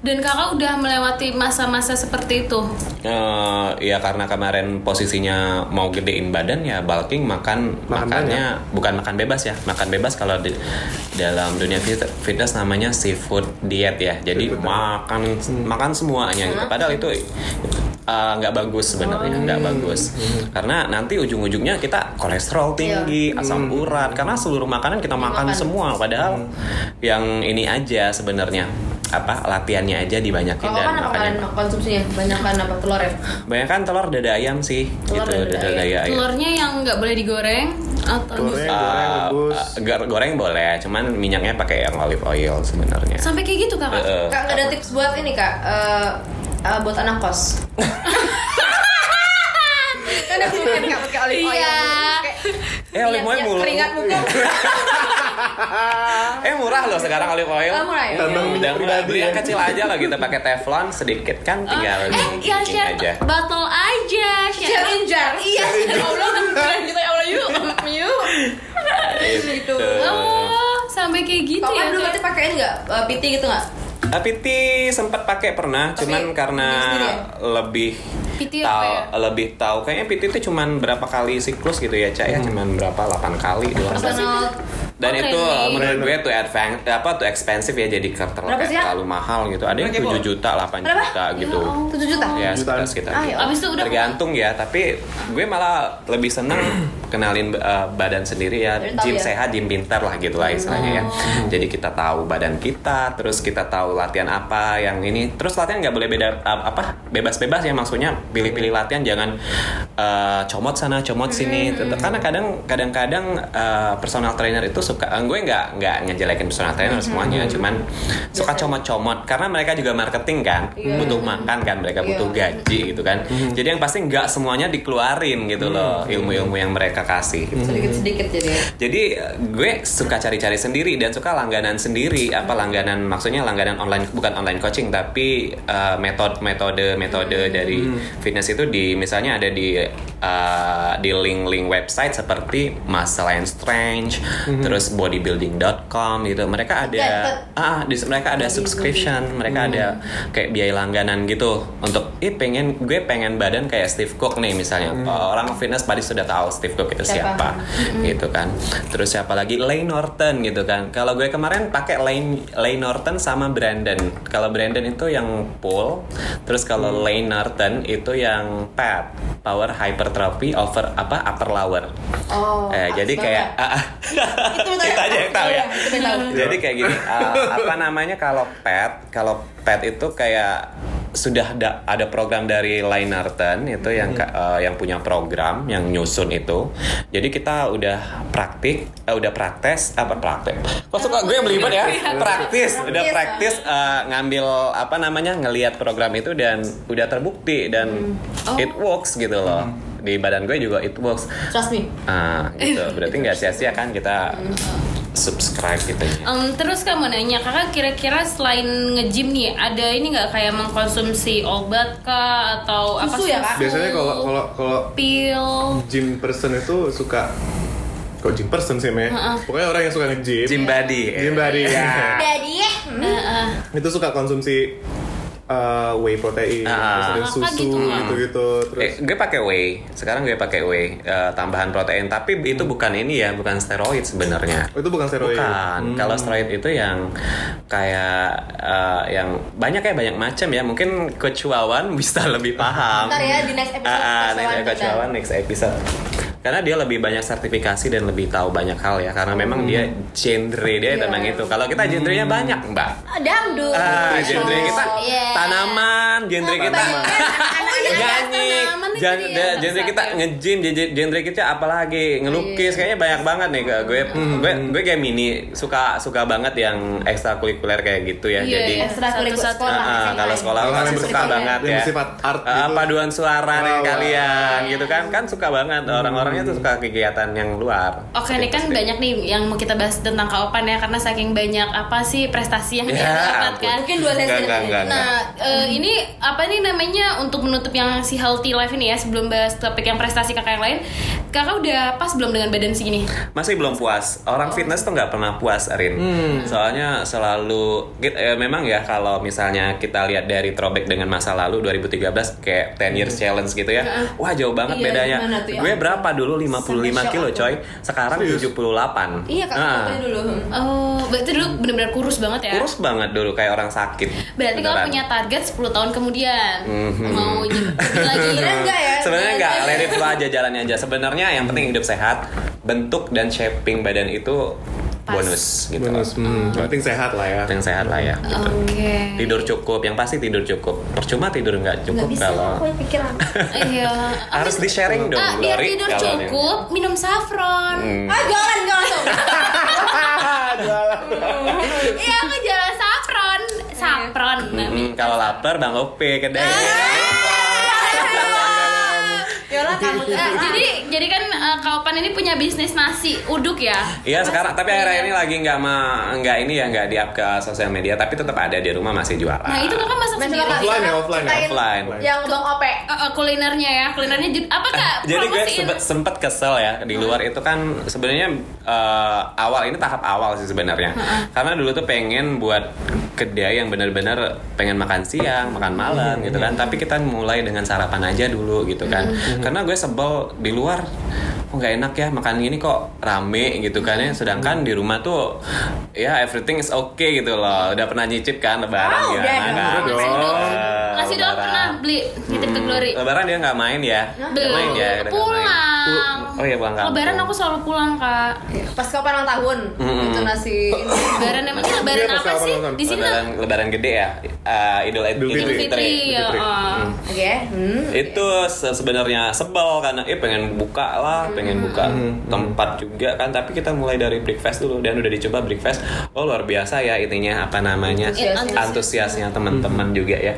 Speaker 2: Dan kakak udah melewati masa-masa seperti itu.
Speaker 5: Eh, ya karena kemarin posisinya mau gedein badan ya bulking makan
Speaker 3: Makan
Speaker 5: makannya bukan makan bebas ya. Makan bebas kalau di dalam dunia fit- fitness namanya seafood diet ya. Jadi
Speaker 3: Seafood diet.
Speaker 5: makan makan semuanya gitu. Padahal itu eh, nggak bagus sebenarnya nggak bagus. Karena nanti ujung-ujungnya kita kolesterol tinggi asam urat karena seluruh makanan kita makan
Speaker 4: makan.
Speaker 5: semua. Padahal yang ini aja sebenarnya apa latihannya aja dibanyakin
Speaker 4: Kalau
Speaker 5: dan
Speaker 4: kan
Speaker 5: makannya
Speaker 4: konsumsinya? Banyak kan apa? Telur ya?
Speaker 5: banyak kan telur dada ayam sih
Speaker 4: Telur
Speaker 5: gitu
Speaker 4: dada
Speaker 5: dada ayam.
Speaker 2: Telurnya yang nggak boleh digoreng atau
Speaker 3: Goreng, goreng,
Speaker 5: ah, goreng boleh cuman minyaknya pakai yang olive oil sebenarnya.
Speaker 2: Sampai kayak gitu?
Speaker 5: Eh, eh.
Speaker 4: Kak nggak ada tips buat ini kak? Eh, eh, buat anak kos. (laughs) kan aku kan nggak pakai olive oil.
Speaker 2: Iya.
Speaker 5: Eh, olive oil mulu.
Speaker 4: Keringat muka. (laughs)
Speaker 5: eh murah loh sekarang olive oil
Speaker 4: Oh, murah ya?
Speaker 3: Tambang
Speaker 5: Udah
Speaker 3: minyak pribadi
Speaker 5: beli yang
Speaker 3: ya.
Speaker 5: kecil aja lah kita pakai teflon sedikit kan tinggal
Speaker 2: eh,
Speaker 5: di
Speaker 2: yang
Speaker 5: cicing
Speaker 2: share
Speaker 5: aja
Speaker 2: botol aja, share
Speaker 4: Challenger.
Speaker 2: Iya,
Speaker 4: Ya Allah, keren kita ya Allah yuk, (laughs) yuk. Gitu.
Speaker 2: Oh, sampai kayak gitu
Speaker 4: Kau
Speaker 2: ya?
Speaker 4: kan dulu
Speaker 2: Kak?
Speaker 4: berarti pakein nggak eh, PT gitu nggak?
Speaker 5: Ah, PT sempat pakai pernah,
Speaker 4: Tapi
Speaker 5: cuman karena
Speaker 4: ya?
Speaker 5: lebih tahu
Speaker 2: ya?
Speaker 5: lebih tahu kayaknya PT itu cuman berapa kali siklus gitu ya, Cak ya, cuman berapa 8 kali doang.
Speaker 4: Personal
Speaker 5: Dan
Speaker 2: Oh,
Speaker 5: itu menurut gue tuh advance apa tuh expensive ya jadi ter-
Speaker 4: Berapa sih, ya?
Speaker 5: terlalu mahal gitu. Ada yang
Speaker 3: Berapa
Speaker 5: 7 juta, 8
Speaker 4: Berapa?
Speaker 5: juta gitu.
Speaker 4: 7 juta.
Speaker 5: Ya, sekitar, sekitar
Speaker 4: Ah,
Speaker 5: gitu.
Speaker 4: ya.
Speaker 2: Abis itu udah
Speaker 5: tergantung ya tapi gue malah lebih seneng kenalin uh, badan sendiri ya
Speaker 4: Jadi
Speaker 5: gym
Speaker 4: ya?
Speaker 5: sehat gym pintar lah gitu lah istilahnya ya. Jadi kita tahu badan kita terus kita tahu latihan apa yang ini. Terus latihan nggak boleh beda uh, apa bebas-bebas ya maksudnya. Pilih-pilih latihan jangan uh, comot sana comot sini. Tetep- karena kadang kadang-kadang uh, personal trainer itu suka uh, gue nggak nggak ngejelekin personal trainer semuanya cuman suka comot-comot. Karena mereka juga marketing kan butuh makan kan mereka butuh
Speaker 4: Iya.
Speaker 5: gaji gitu kan. Jadi yang pasti nggak semuanya dikeluarin gitu loh ilmu-ilmu yang mereka kasih. Gitu.
Speaker 4: Sedikit-sedikit jadi. ya.
Speaker 5: Jadi gue suka cari-cari sendiri dan suka langganan sendiri. Apa langganan? Maksudnya langganan online bukan online coaching tapi eh, metode metode metode dari fitness itu di misalnya ada di eh, di link-link website seperti Muscle and Strength terus bodybuilding.com gitu. Mereka ada ah di mereka ada subscription mereka ada kayak biaya langganan gitu. Untuk ih pengen gue pengen badan kayak Steve Cook nih misalnya. Orang fitness pasti sudah tahu Steve Cook itu
Speaker 4: Siapa?
Speaker 5: siapa gitu kan terus siapa lagi Lane Norton gitu kan kalau gue kemarin pakai Lane Lane Norton sama Brandon kalau Brandon itu yang pull terus kalau Lane Norton itu yang pad power hypertrophy over apa upper lower
Speaker 4: Oh.
Speaker 5: eh, jadi kayak ah.
Speaker 4: Itu (laughs)
Speaker 5: kita
Speaker 4: ya?
Speaker 5: aja yang tahu ya
Speaker 4: iya, yang tahu.
Speaker 5: jadi kayak gini uh, apa namanya kalau pet kalau pet itu kayak sudah ada ada program dari Line Norton itu yang ka- uh, yang punya program yang nyusun itu. Jadi kita udah praktik uh, udah praktes apa praktek? Kok suka gue yang belibet ya? Praktis udah
Speaker 4: Yes.
Speaker 5: praktis uh, ngambil apa namanya ngelihat program itu dan udah terbukti dan it works gitu loh. Di badan gue juga it works.
Speaker 4: Trust me.
Speaker 5: Ah, gitu. Berarti nggak sia-sia kan kita subscribe gitu.
Speaker 2: Em, terus kamu nanya kakak kira-kira selain nge-gym nih ada ini nggak kayak mengkonsumsi obat kah atau apa
Speaker 4: Susu ya, Kak?
Speaker 3: Biasanya kalau kalau kalau
Speaker 2: pil.
Speaker 3: gym person itu suka kok gym person sih meh pokoknya orang yang suka nge-gym.
Speaker 5: Gym body.
Speaker 3: gym body ya.
Speaker 4: Jadi ya.
Speaker 3: itu suka konsumsi uh, whey protein
Speaker 5: Ah.
Speaker 3: terus ada
Speaker 2: Ah,
Speaker 3: susu
Speaker 2: gitu.
Speaker 3: gitu gitu terus
Speaker 5: Eh, gue pakai whey. Sekarang gue pakai whey eh, tambahan protein, tapi itu bukan ini ya, bukan steroid sebenarnya.
Speaker 3: oh, itu bukan steroid
Speaker 5: Bukan.
Speaker 3: Hmm.
Speaker 5: Kalau steroid itu yang kayak eh, yang banyak ya banyak macam ya. Mungkin Coach Wawan (laughs) bisa lebih paham.
Speaker 4: Ntar ya, di next episode Coach
Speaker 5: next
Speaker 4: kita.
Speaker 5: Wawan next episode. Karena dia lebih banyak sertifikasi dan lebih tahu banyak hal ya. Karena memang dia genre dia
Speaker 4: Iya.
Speaker 5: tentang itu. Kalau kita genrenya banyak, Mbak.
Speaker 4: Dangdut.
Speaker 5: Ah, genre kita
Speaker 4: Iya.
Speaker 5: tanaman, genre kita nyanyi,
Speaker 2: tanaman itu
Speaker 5: Jan-
Speaker 2: dia,
Speaker 5: da- genre kita
Speaker 2: ya.
Speaker 5: nge-gym, genre- kita apalagi ngelukis, kayaknya banyak banget nih ke gue. Gue gue kayak mini suka suka banget yang ekstrakurikuler kayak gitu ya.
Speaker 2: Iya,
Speaker 5: Jadi
Speaker 2: iya.
Speaker 4: Ekstrakurikuler
Speaker 2: Satu-satu.
Speaker 4: sekolah.
Speaker 5: Ah, ah,
Speaker 4: SMA.
Speaker 5: kalau sekolah
Speaker 3: yang
Speaker 5: suka
Speaker 3: bersifat-
Speaker 5: banget ya. Ah,
Speaker 3: gitu.
Speaker 5: paduan suara kalian gitu kan kan suka banget orang-orangnya tuh suka kegiatan yang luar.
Speaker 2: Oke, ini kan banyak nih yang mau kita bahas tentang Kaopan ya karena saking banyak apa sih prestasi yang
Speaker 5: Ya,
Speaker 2: dia dapat
Speaker 5: ampun.
Speaker 2: kan.
Speaker 4: Mungkin dua sesi
Speaker 5: Enggak, enggak,
Speaker 4: depan.
Speaker 5: enggak, enggak.
Speaker 2: Nah, eh, ini apa nih namanya untuk menutup yang si healthy life ini ya sebelum bahas topik yang prestasi kakak yang lain. Kakak udah pas belum dengan badan segini?
Speaker 5: masih belum puas. Orang fitness tuh nggak pernah puas Rin soalnya selalu git- eh, memang ya kalau misalnya kita lihat dari throwback dengan masa lalu 2013 kayak 10 years challenge gitu ya. Wah jauh banget
Speaker 4: Iya,
Speaker 5: bedanya.
Speaker 4: tuh ya?
Speaker 5: gue berapa dulu? 55
Speaker 4: Sampai
Speaker 5: kilo coy. sekarang 78
Speaker 4: Iya kak,
Speaker 5: Nah,
Speaker 4: fotonya dulu.
Speaker 2: Oh, berarti dulu benar-benar kurus banget ya?
Speaker 5: kurus banget dulu kayak orang sakit.
Speaker 2: Berarti kalau punya target 10 tahun kemudian.
Speaker 5: Mhm.
Speaker 2: mau gym lagi
Speaker 4: Kira (laughs) enggak ya?
Speaker 5: Sebenarnya nggak, let it flow aja jalannya aja. Sebenarnya yang penting hidup sehat, bentuk dan shaping badan itu
Speaker 2: Pas.
Speaker 5: bonus gitu.
Speaker 3: bonus hmm, yang penting sehat lah ya
Speaker 5: Yang sehat lah ya. Gitu.
Speaker 2: Oke.
Speaker 5: Tidur cukup, yang pasti tidur cukup. Percuma tidur nggak cukup
Speaker 1: Nggak bisa
Speaker 5: kalau
Speaker 1: aku.
Speaker 2: Iya. (laughs)
Speaker 5: harus di sharing dong.
Speaker 2: Ah, biar tidur cukup, minum saffron.
Speaker 5: Hmm.
Speaker 1: Ah jangan jangan dong. (laughs)
Speaker 2: Iya, aku jalan saffron, saffron.
Speaker 5: Mm-mm, kalau lapar bang Ope kedai.
Speaker 1: Kamu.
Speaker 2: Eh, jadi jadi kan eh, Kaupan ini punya bisnis nasi uduk ya.
Speaker 5: Iya sekarang tapi akhir ini lagi nggak ma nggak ini ya nggak di up ke sosial media tapi tetap ada di rumah masih jualan.
Speaker 2: Nah itu kakak masak
Speaker 1: Masak
Speaker 2: sendiri.
Speaker 3: offline ya offline ya
Speaker 5: Offline.
Speaker 1: Yang Bang Ope.
Speaker 2: Eh, eh, kulinernya ya, kulinernya apa kak?
Speaker 5: Jadi gue sempet, sempet kesel ya di luar itu kan sebenarnya eh, awal ini tahap awal sih sebenarnya karena dulu tuh pengen buat kedai yang benar-benar pengen makan siang makan malam gitu kan tapi kita mulai dengan sarapan aja dulu gitu kan karena gue sebel di luar kok nggak enak ya makan gini kok rame gitu kan ya sedangkan di rumah tuh ya everything is okay gitu loh udah pernah nyicip kan lebaran
Speaker 1: Oh,
Speaker 5: ya
Speaker 1: udah
Speaker 5: kan?
Speaker 3: Udah dong.
Speaker 2: Nasi dong pernah beli nitip ke Glory.
Speaker 5: Lebaran dia nggak main ya?
Speaker 2: Belum.
Speaker 5: main ya? main.
Speaker 2: pulang.
Speaker 5: Oh iya pulang kampung.
Speaker 2: Lebaran aku selalu pulang kak.
Speaker 1: Pas kapan ulang tahun?
Speaker 5: Mm-mm.
Speaker 1: Itu nasi.
Speaker 2: Lebaran emangnya lebaran
Speaker 3: Iya,
Speaker 2: apa sih? Di sini
Speaker 5: lebaran, lebaran gede ya? Eh, Idul,
Speaker 3: Idul
Speaker 5: Idul
Speaker 3: Fitri.
Speaker 2: Fitri. ya.
Speaker 3: Fitri.
Speaker 2: oh.
Speaker 1: Oke. Hmm.
Speaker 5: Itu se- sebenarnya sebel karena eh pengen buka lah, pengen buka tempat juga kan. Tapi kita mulai dari breakfast dulu dan udah dicoba breakfast. Oh luar biasa ya ininya apa namanya
Speaker 1: Antusiasnya.
Speaker 5: antusiasnya teman-teman juga ya.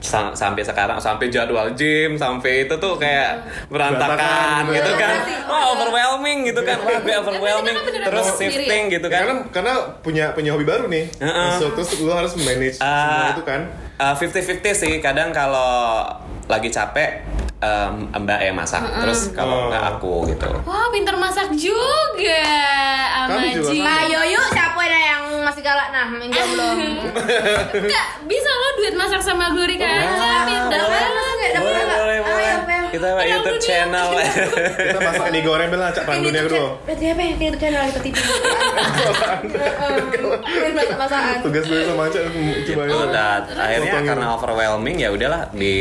Speaker 5: Sa- sampai sekarang sampai jadwal gym sampai itu tuh kayak berantakan
Speaker 3: Berantakan,
Speaker 5: gitu kan. Wah overwhelming gitu kan. Wah gue overwhelming. Terus shifting gitu kan.
Speaker 3: karena karena punya punya hobi baru nih
Speaker 5: Heeh.
Speaker 3: so, terus lu harus manage
Speaker 5: Ah,
Speaker 3: semua itu kan
Speaker 5: uh, 50-50 sih kadang kalau lagi capek um, mbak yang masak terus kalau
Speaker 3: Oh.
Speaker 5: nggak aku gitu
Speaker 2: Wah pintar masak juga,
Speaker 3: Kamu juga
Speaker 2: Amaji.
Speaker 1: Nah, Yoyo siapa ada yang masih galak? Nah, yang jomblo.
Speaker 2: Enggak, bisa lo duit masak sama Glory kan?
Speaker 1: Boleh, nggak? Dapur
Speaker 5: boleh boleh
Speaker 1: Ayo,
Speaker 5: boleh
Speaker 1: Bel.
Speaker 5: kita buat YouTube channel (laughs)
Speaker 3: kita masak mie goreng bela
Speaker 1: tuh
Speaker 3: kedua
Speaker 1: channel- Berarti apa ya? Ini tuh channel kita. Masak-masakan.
Speaker 3: tugas gue sama acak coba
Speaker 5: itu dat akhirnya karena overwhelming ya udahlah di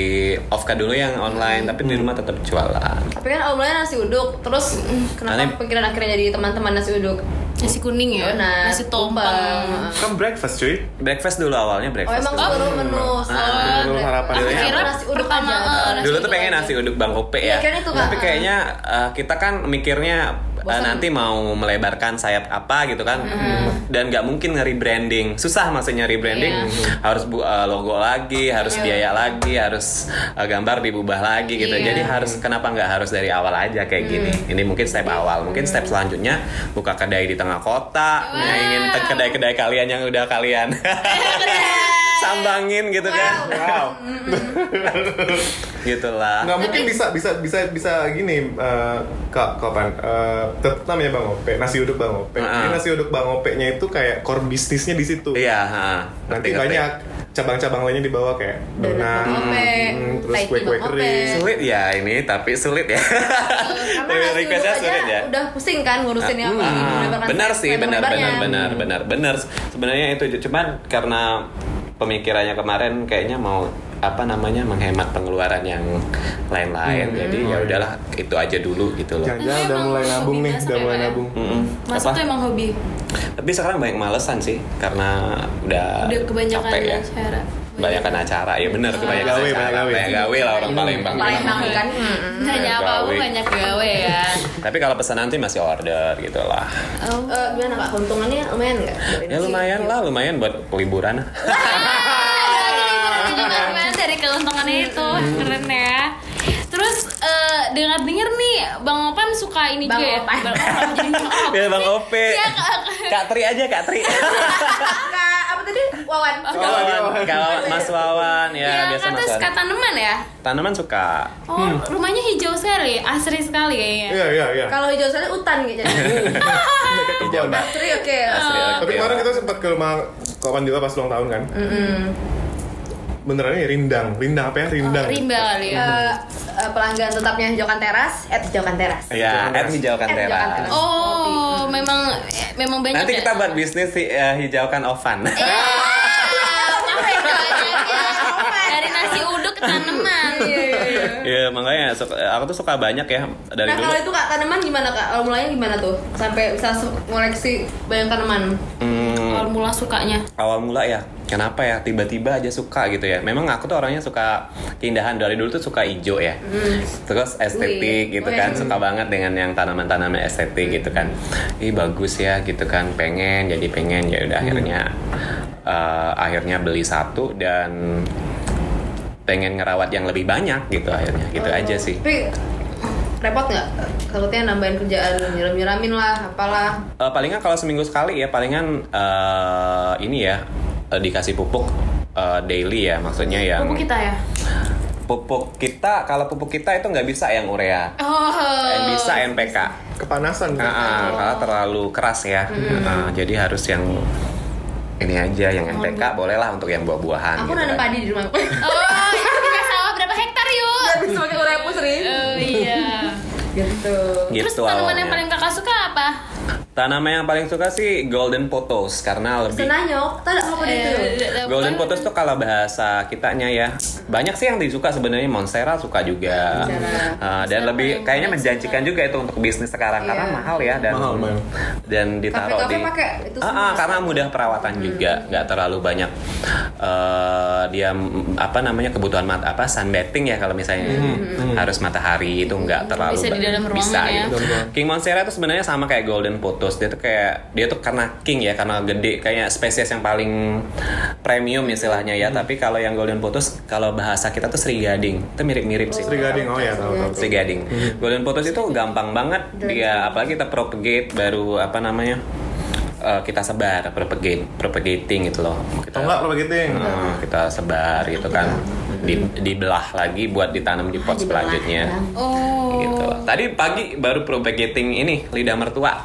Speaker 5: off kan dulu yang online tapi di rumah tetap jualan
Speaker 1: Tapi kan awalnya nasi uduk, terus kenapa
Speaker 5: Aneh.
Speaker 1: pikiran akhirnya jadi teman-teman nasi uduk?
Speaker 2: Nasi kuning ya, nasi.
Speaker 1: Tumpeng.
Speaker 3: kan breakfast cuy
Speaker 5: breakfast dulu awalnya
Speaker 1: Oh
Speaker 5: breakfast
Speaker 1: emang
Speaker 5: dulu.
Speaker 1: baru menu
Speaker 3: Ah, dulu harapan dulu.
Speaker 2: kira
Speaker 1: nasi uduk aja.
Speaker 2: eh, nasi
Speaker 5: dulu tuh pengen nasi uduk bang Ope ya
Speaker 1: kan itu, Kak.
Speaker 5: tapi kayaknya uh, kita kan mikirnya uh,
Speaker 1: Bosan.
Speaker 5: nanti mau melebarkan sayap apa gitu kan. Dan nggak mungkin nge-rebranding. Susah maksudnya rebranding. Harus bu uh, logo lagi harus
Speaker 1: Iya.
Speaker 5: biaya lagi harus uh, gambar diubah lagi gitu.
Speaker 2: Iya.
Speaker 5: jadi harus kenapa nggak harus dari awal aja kayak gini? Ini mungkin step awal. Mungkin step selanjutnya buka kedai di tengah kota. Ingin kedai-kedai kalian yang udah kalian (laughs) sambangin gitu kan.
Speaker 3: Wow. (laughs)
Speaker 5: Gitulah.
Speaker 3: Nggak mungkin bisa bisa bisa bisa gini eh, kak kapan Eh, tetap namanya bang Ope nasi uduk bang Ope.
Speaker 5: Heeh.
Speaker 3: Jadi nasi uduk bang Ope nya itu kayak core bisnisnya di situ.
Speaker 5: Iya ha.
Speaker 3: nanti
Speaker 5: Ngerti-ngerti.
Speaker 3: banyak cabang-cabang lainnya di bawah kayak
Speaker 1: Donat
Speaker 3: donat
Speaker 1: Bang Ope,
Speaker 3: hmm, terus kue-kue kering
Speaker 5: sulit ya ini tapi sulit ya.
Speaker 1: Karena nasi uduk
Speaker 5: requestnya
Speaker 1: aja
Speaker 5: sulit ya.
Speaker 1: udah pusing kan ngurusinnya apa
Speaker 5: Hmm,
Speaker 1: melebarkan
Speaker 5: benar sih benar benar benar benar benar. Sebenarnya itu cuman karena pemikirannya kemarin kayaknya mau apa namanya menghemat pengeluaran yang lain-lain
Speaker 1: Hmm.
Speaker 5: jadi ya udahlah itu aja dulu gitu loh
Speaker 3: jangan-jangan udah mulai
Speaker 2: hobi
Speaker 3: nabung nih udah
Speaker 2: ya,
Speaker 3: mulai nabung
Speaker 5: Mm-mm.
Speaker 2: Masak
Speaker 5: Apa?
Speaker 2: tuh emang hobi.
Speaker 5: tapi sekarang banyak malesan sih karena udah
Speaker 2: Udah kebanyakan
Speaker 5: capek ya
Speaker 2: acara.
Speaker 5: Kebanyakan acara ya benar kebanyakan
Speaker 3: Gawe,
Speaker 5: acara
Speaker 3: banyak gawe.
Speaker 5: banyak gawe lah orang Palembang
Speaker 1: Palembang kan hmm.
Speaker 2: Nanya apa-apa
Speaker 5: Gawe.
Speaker 2: banyak gawe ya.
Speaker 5: tapi kalau pesanan sih masih order gitu lah
Speaker 2: Oh.
Speaker 1: Eh, gimana kak keuntungannya lumayan nggak
Speaker 5: ya lumayan lah lumayan buat liburan (laughs)
Speaker 2: Lumayan dari keuntungannya itu keren ya. Terus eh, dengar-dengar nih Bang Opan suka ini
Speaker 1: Bang
Speaker 2: juga ya.
Speaker 1: Opan.
Speaker 2: Bang Opan jadi Bang Opan.
Speaker 5: ya bang Ope
Speaker 2: Iya, Kak.
Speaker 5: Kak Tri aja Kak Tri (laughs)
Speaker 1: apa tadi Wawan
Speaker 5: Wawan, Kak Mas Wawan ya
Speaker 2: Iya,
Speaker 5: biasa
Speaker 2: kan
Speaker 5: Mas Wawan.
Speaker 2: tanaman ya.
Speaker 5: Tanaman suka.
Speaker 2: Oh, rumahnya hijau sekali, asri sekali kayaknya.
Speaker 3: iya iya iya
Speaker 1: kalau hijau sekali hutan gitu
Speaker 5: Hijau mbak.
Speaker 1: Asri oke
Speaker 5: Asri, oke.
Speaker 3: tapi kemarin kita sempat ke rumah kawan juga pas ulang tahun kan beneran ya rindang rindang apa ya rindang
Speaker 2: Rimba kali ya.
Speaker 1: Eh, eh, pelanggan tetapnya hijaukan teras at hijaukan teras
Speaker 5: Ya, at hijaukan
Speaker 1: At hijaukan
Speaker 5: teras.
Speaker 2: Oh, memang eh, memang banyak
Speaker 5: Nanti
Speaker 2: ya?
Speaker 5: kita buat bisnis hi- eh, hijaukan ovan.
Speaker 2: Iya, ya. Dari nasi uduk tanaman.
Speaker 5: Ya makanya suka- aku tuh suka banyak ya dari
Speaker 4: Nah
Speaker 5: dulu.
Speaker 4: kalau itu kak tanaman gimana kak? Awal mulanya gimana tuh? Sampai bisa ngoleksi banyak tanaman.
Speaker 5: Hmm,
Speaker 2: Awal mula sukanya.
Speaker 5: awal mula ya kenapa ya? Tiba-tiba aja suka gitu ya. Memang aku tuh orangnya suka keindahan. Dari dulu tuh suka hijau ya. Terus estetik gitu kan. Suka banget dengan yang tanaman-tanaman estetik gitu kan. Ih bagus ya gitu kan. Pengen jadi pengen. Ya udah akhirnya eh, akhirnya beli satu dan pengen ngerawat yang lebih banyak gitu akhirnya. Gitu
Speaker 4: Oh.
Speaker 5: aja sih.
Speaker 4: Tapi repot nggak? Takutnya nambahin kerjaan, nyiram-nyiramin lah, apalah.
Speaker 5: Eh, palingan kalau seminggu sekali ya palingan eh, ini ya eh, dikasih pupuk eh, daily ya maksudnya yang
Speaker 2: Pupuk kita ya.
Speaker 5: pupuk kita kalau pupuk kita itu nggak bisa yang urea
Speaker 2: Oh.
Speaker 5: yang bisa NPK
Speaker 3: Kepanasan
Speaker 5: Ah,
Speaker 3: kan?
Speaker 5: ah, karena terlalu keras ya Ah, jadi harus yang ini aja yang NPK bolehlah untuk yang buah-buahan
Speaker 4: Aku
Speaker 5: gitu
Speaker 4: nanam
Speaker 5: kan.
Speaker 4: padi di rumah. (laughs)
Speaker 2: Oh, itu berapa hektar yuk?
Speaker 4: Bisa pakai urea pusri.
Speaker 2: Oh iya.
Speaker 4: Gitu.
Speaker 2: Terus
Speaker 5: gitu
Speaker 2: tanaman yang paling kakak suka apa?
Speaker 5: Tanaman yang paling suka sih golden pothos karena lebih
Speaker 4: Senanyok, tak ada apa itu?
Speaker 2: Eh,
Speaker 5: Golden
Speaker 2: bukan-
Speaker 5: Pothos tuh kalau bahasa kitanya ya banyak sih yang disuka sebenarnya Monstera suka juga
Speaker 4: Monstera.
Speaker 5: Uh, dan lebih kayaknya menjanjikan juga itu untuk bisnis sekarang karena
Speaker 4: Iya.
Speaker 5: mahal ya dan
Speaker 3: Mahal, mahal.
Speaker 5: dan ditaruh di
Speaker 4: pakai itu
Speaker 5: Ah,
Speaker 4: semua.
Speaker 5: ah, karena mudah perawatan juga nggak terlalu banyak eh, dia apa namanya kebutuhan mat apa sunbathing ya kalau misalnya harus matahari itu nggak terlalu
Speaker 2: Bisa di dalam ruangan
Speaker 5: bisa
Speaker 2: ya.
Speaker 5: gitu. King Monstera itu sebenarnya sama kayak Golden Pothos dia tuh kayak dia tuh karena king ya karena gede. Kayak spesies yang paling premium istilahnya ya. Tapi kalau yang Golden Pothos kalau bahasa kita tuh Sri Gading. Itu mirip-mirip sih.
Speaker 3: Sri Gading, oh ya tahu tahu.
Speaker 5: Sri Gading. Golden Pothos itu gampang banget. Dia apalagi kita propagate baru apa namanya eh, kita sebar propagate propagating gitu loh. Kita
Speaker 3: Oh enggak begitu
Speaker 5: eh, kita sebar gitu kan di dibelah lagi buat ditanam di pot
Speaker 4: Dibelah,
Speaker 5: selanjutnya.
Speaker 2: Oh.
Speaker 5: gitu. Tadi pagi baru propagating ini lidah mertua.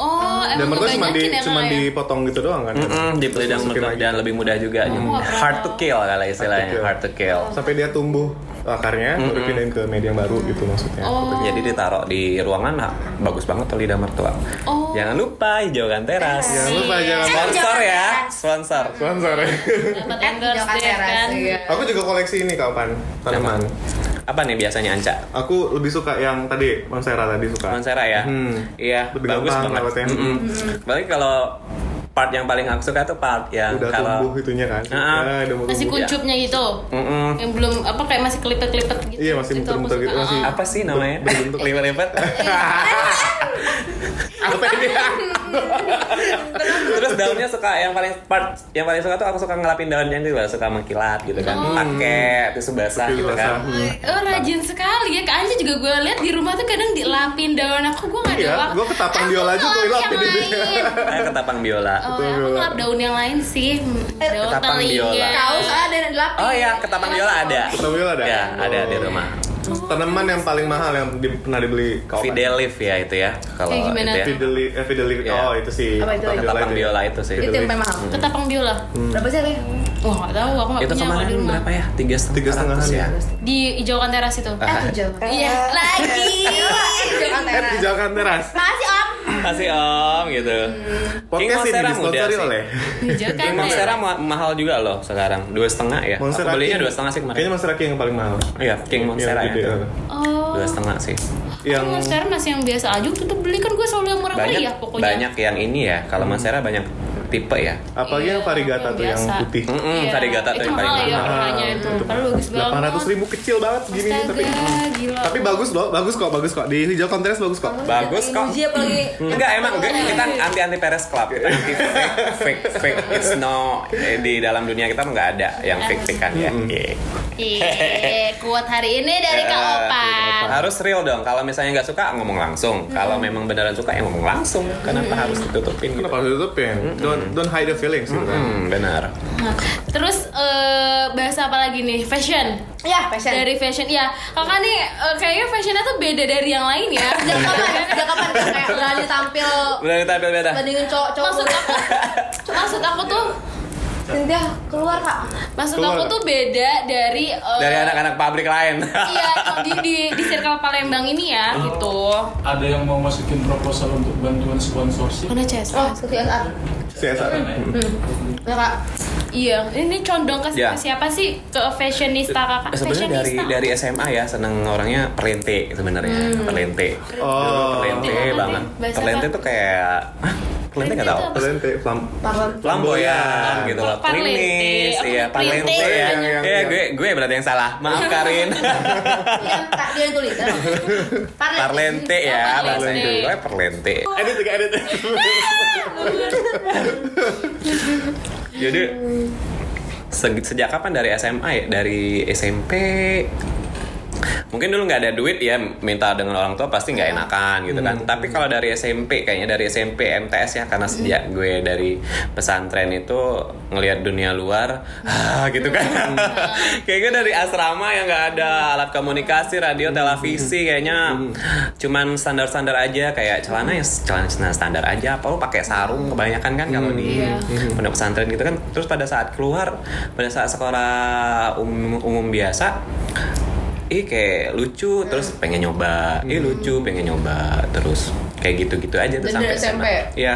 Speaker 2: Oh, emang
Speaker 3: mereka cuma di
Speaker 2: ya,
Speaker 3: cuma
Speaker 2: ya?
Speaker 3: dipotong gitu doang kan?
Speaker 5: Mm-mm, di lidah mertua dan lebih mudah juga.
Speaker 2: Pernah
Speaker 5: hard to kill kalau istilahnya
Speaker 3: kill.
Speaker 5: hard to kill.
Speaker 3: Sampai dia tumbuh akarnya, baru pindahin ke media yang baru gitu maksudnya.
Speaker 2: Oh.
Speaker 5: jadi ditaruh di ruangan nah, bagus banget tuh lidah mertua
Speaker 2: Oh.
Speaker 5: jangan lupa hijaukan teras
Speaker 3: Jangan lupa jangan
Speaker 5: sponsor ya sponsor
Speaker 3: sponsor ya.
Speaker 2: Dapat
Speaker 4: Eh,
Speaker 2: endorse
Speaker 4: teras,
Speaker 2: kan.
Speaker 4: iya.
Speaker 3: Aku juga koleksi ini kapan tanaman.
Speaker 5: apa nih biasanya Anca
Speaker 3: Aku lebih suka yang tadi Monstera tadi suka.
Speaker 5: Monstera ya
Speaker 3: Hmm.
Speaker 5: iya
Speaker 3: Lebih
Speaker 5: bagus banget
Speaker 3: rawatnya.
Speaker 5: Mm-mm. Apalagi kalau part yang paling aku suka tuh part yang
Speaker 3: Udah
Speaker 5: kalau
Speaker 3: tumbuh itunya kan.
Speaker 5: Ah.
Speaker 3: Ya, udah mau
Speaker 2: Masih
Speaker 3: tumbuh.
Speaker 2: kuncupnya gitu.
Speaker 5: Mm-mm.
Speaker 2: Yang belum apa kayak masih kelipet-kelipet gitu.
Speaker 3: Iya, masih muter-muter gitu, masih-
Speaker 2: Ah,
Speaker 5: apa sih namanya
Speaker 3: Berbentuk.
Speaker 5: lipat-lipat (laughs)
Speaker 3: Apa ini? (laughs)
Speaker 5: terus daunnya suka yang paling part yang paling suka tuh aku suka ngelapin daunnya itu suka mengkilat gitu kan pakai tisu basah gitu kan
Speaker 3: basah.
Speaker 2: Oh rajin sekali ya Kak Anja juga gue lihat di rumah tuh kadang dilapin daun aku gue gak ada
Speaker 3: Iya,
Speaker 2: waktu
Speaker 3: gua ketapang biola aja gua
Speaker 2: ngelap
Speaker 3: lapin
Speaker 2: yang
Speaker 3: itu.
Speaker 2: lain.
Speaker 5: Saya ketapang biola
Speaker 2: Oh, ya, aku ngelap daun yang lain sih Daun
Speaker 5: Ketapang
Speaker 2: telinga
Speaker 5: biola.
Speaker 4: Kaos ada yang dilapis.
Speaker 5: oh ya ketapang biola ada
Speaker 3: Ketapang biola ada?
Speaker 5: ya ada di
Speaker 3: Oh.
Speaker 5: rumah
Speaker 3: Tanaman yang paling mahal yang di- pernah dibeli kau
Speaker 5: Fidelif ya itu ya kalau
Speaker 2: Kayak gimana
Speaker 5: itu ya.
Speaker 3: Fideli, eh, Fideli,
Speaker 5: Iya.
Speaker 3: oh itu sih.
Speaker 4: Apa itu?
Speaker 3: ketapang ya.
Speaker 5: biola itu sih
Speaker 4: Itu yang paling mahal.
Speaker 2: Ketapang biola
Speaker 4: Berapa sih harganya?
Speaker 2: Wah gak tahu aku gak
Speaker 5: itu
Speaker 2: punya
Speaker 5: kemarin berapa ya tiga
Speaker 3: setengah
Speaker 5: ya
Speaker 2: Di hijaukan teras itu
Speaker 4: Eh, tujuh.
Speaker 2: Iya lagi (laughs)
Speaker 4: Hijaukan
Speaker 3: Eh,
Speaker 4: teras.
Speaker 3: hijaukan teras.
Speaker 4: Makasih Om.
Speaker 5: Kasih om gitu. King
Speaker 3: Podcast ini
Speaker 5: Monstera mudah
Speaker 3: disponsori
Speaker 5: sih.
Speaker 3: oleh.
Speaker 2: Hijaukan
Speaker 5: King Monstera ma- mahal juga loh sekarang. Dua setengah ya?
Speaker 3: Monstera
Speaker 5: aku belinya
Speaker 3: King.
Speaker 5: dua setengah sih kemarin.
Speaker 3: Kayaknya Monstera King yang paling mahal.
Speaker 5: iya King Monstera
Speaker 3: Yang
Speaker 5: ya.
Speaker 3: gede,
Speaker 2: Oh.
Speaker 5: Dua setengah sih.
Speaker 3: Yang
Speaker 2: Yang sekarang masih yang biasa aja. Tetap beli kan gue selalu yang murah
Speaker 5: banyak
Speaker 2: meriah pokoknya.
Speaker 5: banyak yang ini ya. Kalau Monstera banyak tipe ya.
Speaker 3: Apalagi yang
Speaker 2: Iya,
Speaker 3: variegata
Speaker 2: yang
Speaker 3: tuh yang
Speaker 2: biasa.
Speaker 3: putih.
Speaker 5: Mm-mm,
Speaker 2: Iya,
Speaker 5: varigata tuh
Speaker 2: itu
Speaker 5: yang paling
Speaker 2: mahal ya itu. Padahal bagus banget.
Speaker 3: Delapan ratus ribu kecil banget segini nih, tapi
Speaker 2: gila.
Speaker 3: Tapi bagus loh, bagus kok, bagus kok. Di hijau kontras bagus kok.
Speaker 5: bagus kok. (laughs) Enggak emang enggak. kita anti anti Peres Club. Kita anti fake fake fake. It's no eh, di dalam dunia kita nggak ada yang fake fake kan ya Iya.
Speaker 2: Iya, kuat hari ini dari Kak
Speaker 5: Eh,
Speaker 2: Opan.
Speaker 5: harus real dong. Kalau misalnya nggak suka ngomong langsung. Kalau memang beneran suka ya ngomong langsung. Kenapa harus ditutupin gitu?
Speaker 3: Kenapa harus ditutupin? Don't don't hide the feelings gitu kan.
Speaker 5: hmm, benar
Speaker 2: Nah, terus eh, bahasa apa lagi nih? Fashion.
Speaker 4: Ya, fashion.
Speaker 2: Dari fashion, ya. Kakak nih eh, kayaknya fashionnya tuh beda dari yang lain ya. (laughs)
Speaker 4: Sejak kapan? Sejak kapan kayak berani tampil
Speaker 5: benar tampil beda
Speaker 4: bandingin cowok-cowok?
Speaker 2: maksud aku, maksud aku tuh,
Speaker 4: Cynthia keluar kak.
Speaker 2: maksud
Speaker 3: Keluar.
Speaker 2: aku tuh beda dari eh,
Speaker 5: dari anak-anak pabrik lain (laughs)
Speaker 2: Iya, di di di circle Palembang ini ya, gitu.
Speaker 6: ada yang mau masukin proposal untuk bantuan sponsorship
Speaker 2: Mana CS?
Speaker 4: Oh, CSR.
Speaker 3: CSR.
Speaker 4: Ya kak.
Speaker 2: Iya, ini condong ke
Speaker 5: Ya.
Speaker 2: siapa sih? Ke fashionista kakak.
Speaker 5: sebenarnya dari dari SMA ya seneng orangnya perlente sebenarnya perlente
Speaker 3: Oh.
Speaker 5: perlente
Speaker 2: Perlente.
Speaker 5: banget
Speaker 2: Bahasa
Speaker 5: perlente tuh kayak Hah? perlente nggak tahu
Speaker 2: Perlente
Speaker 5: flamboyan gitu loh
Speaker 2: Oh,
Speaker 5: klinis
Speaker 2: Oh,
Speaker 5: iya
Speaker 2: parlente
Speaker 5: ya Iya, gue gue berarti yang salah maaf Karin (laughs)
Speaker 4: dia yang tulis.
Speaker 5: parlente ya
Speaker 2: Oh,
Speaker 5: bahasa
Speaker 2: parlente.
Speaker 5: gue parlente
Speaker 3: Edit juga edit.
Speaker 5: Jadi se- sejak kapan dari SMA ya? Dari SMP mungkin dulu nggak ada duit ya minta dengan orang tua pasti nggak enakan gitu kan. Tapi kalau dari SMP kayaknya dari SMP MTS ya karena sejak gue dari pesantren itu ngelihat dunia luar (laughs) ah, gitu kan. Kayak gue dari asrama yang nggak ada alat komunikasi radio televisi kayaknya cuman standar-standar aja kayak celana ya celana celana standar aja apa lu pakai sarung kebanyakan kan kalau di pondok pesantren gitu kan. Terus pada saat keluar pada saat sekolah umum, umum biasa ih kayak lucu. Terus pengen nyoba. Ih lucu pengen nyoba. Terus kayak gitu-gitu aja tuh
Speaker 4: Dan
Speaker 5: sampai
Speaker 4: SMP?
Speaker 5: SMA.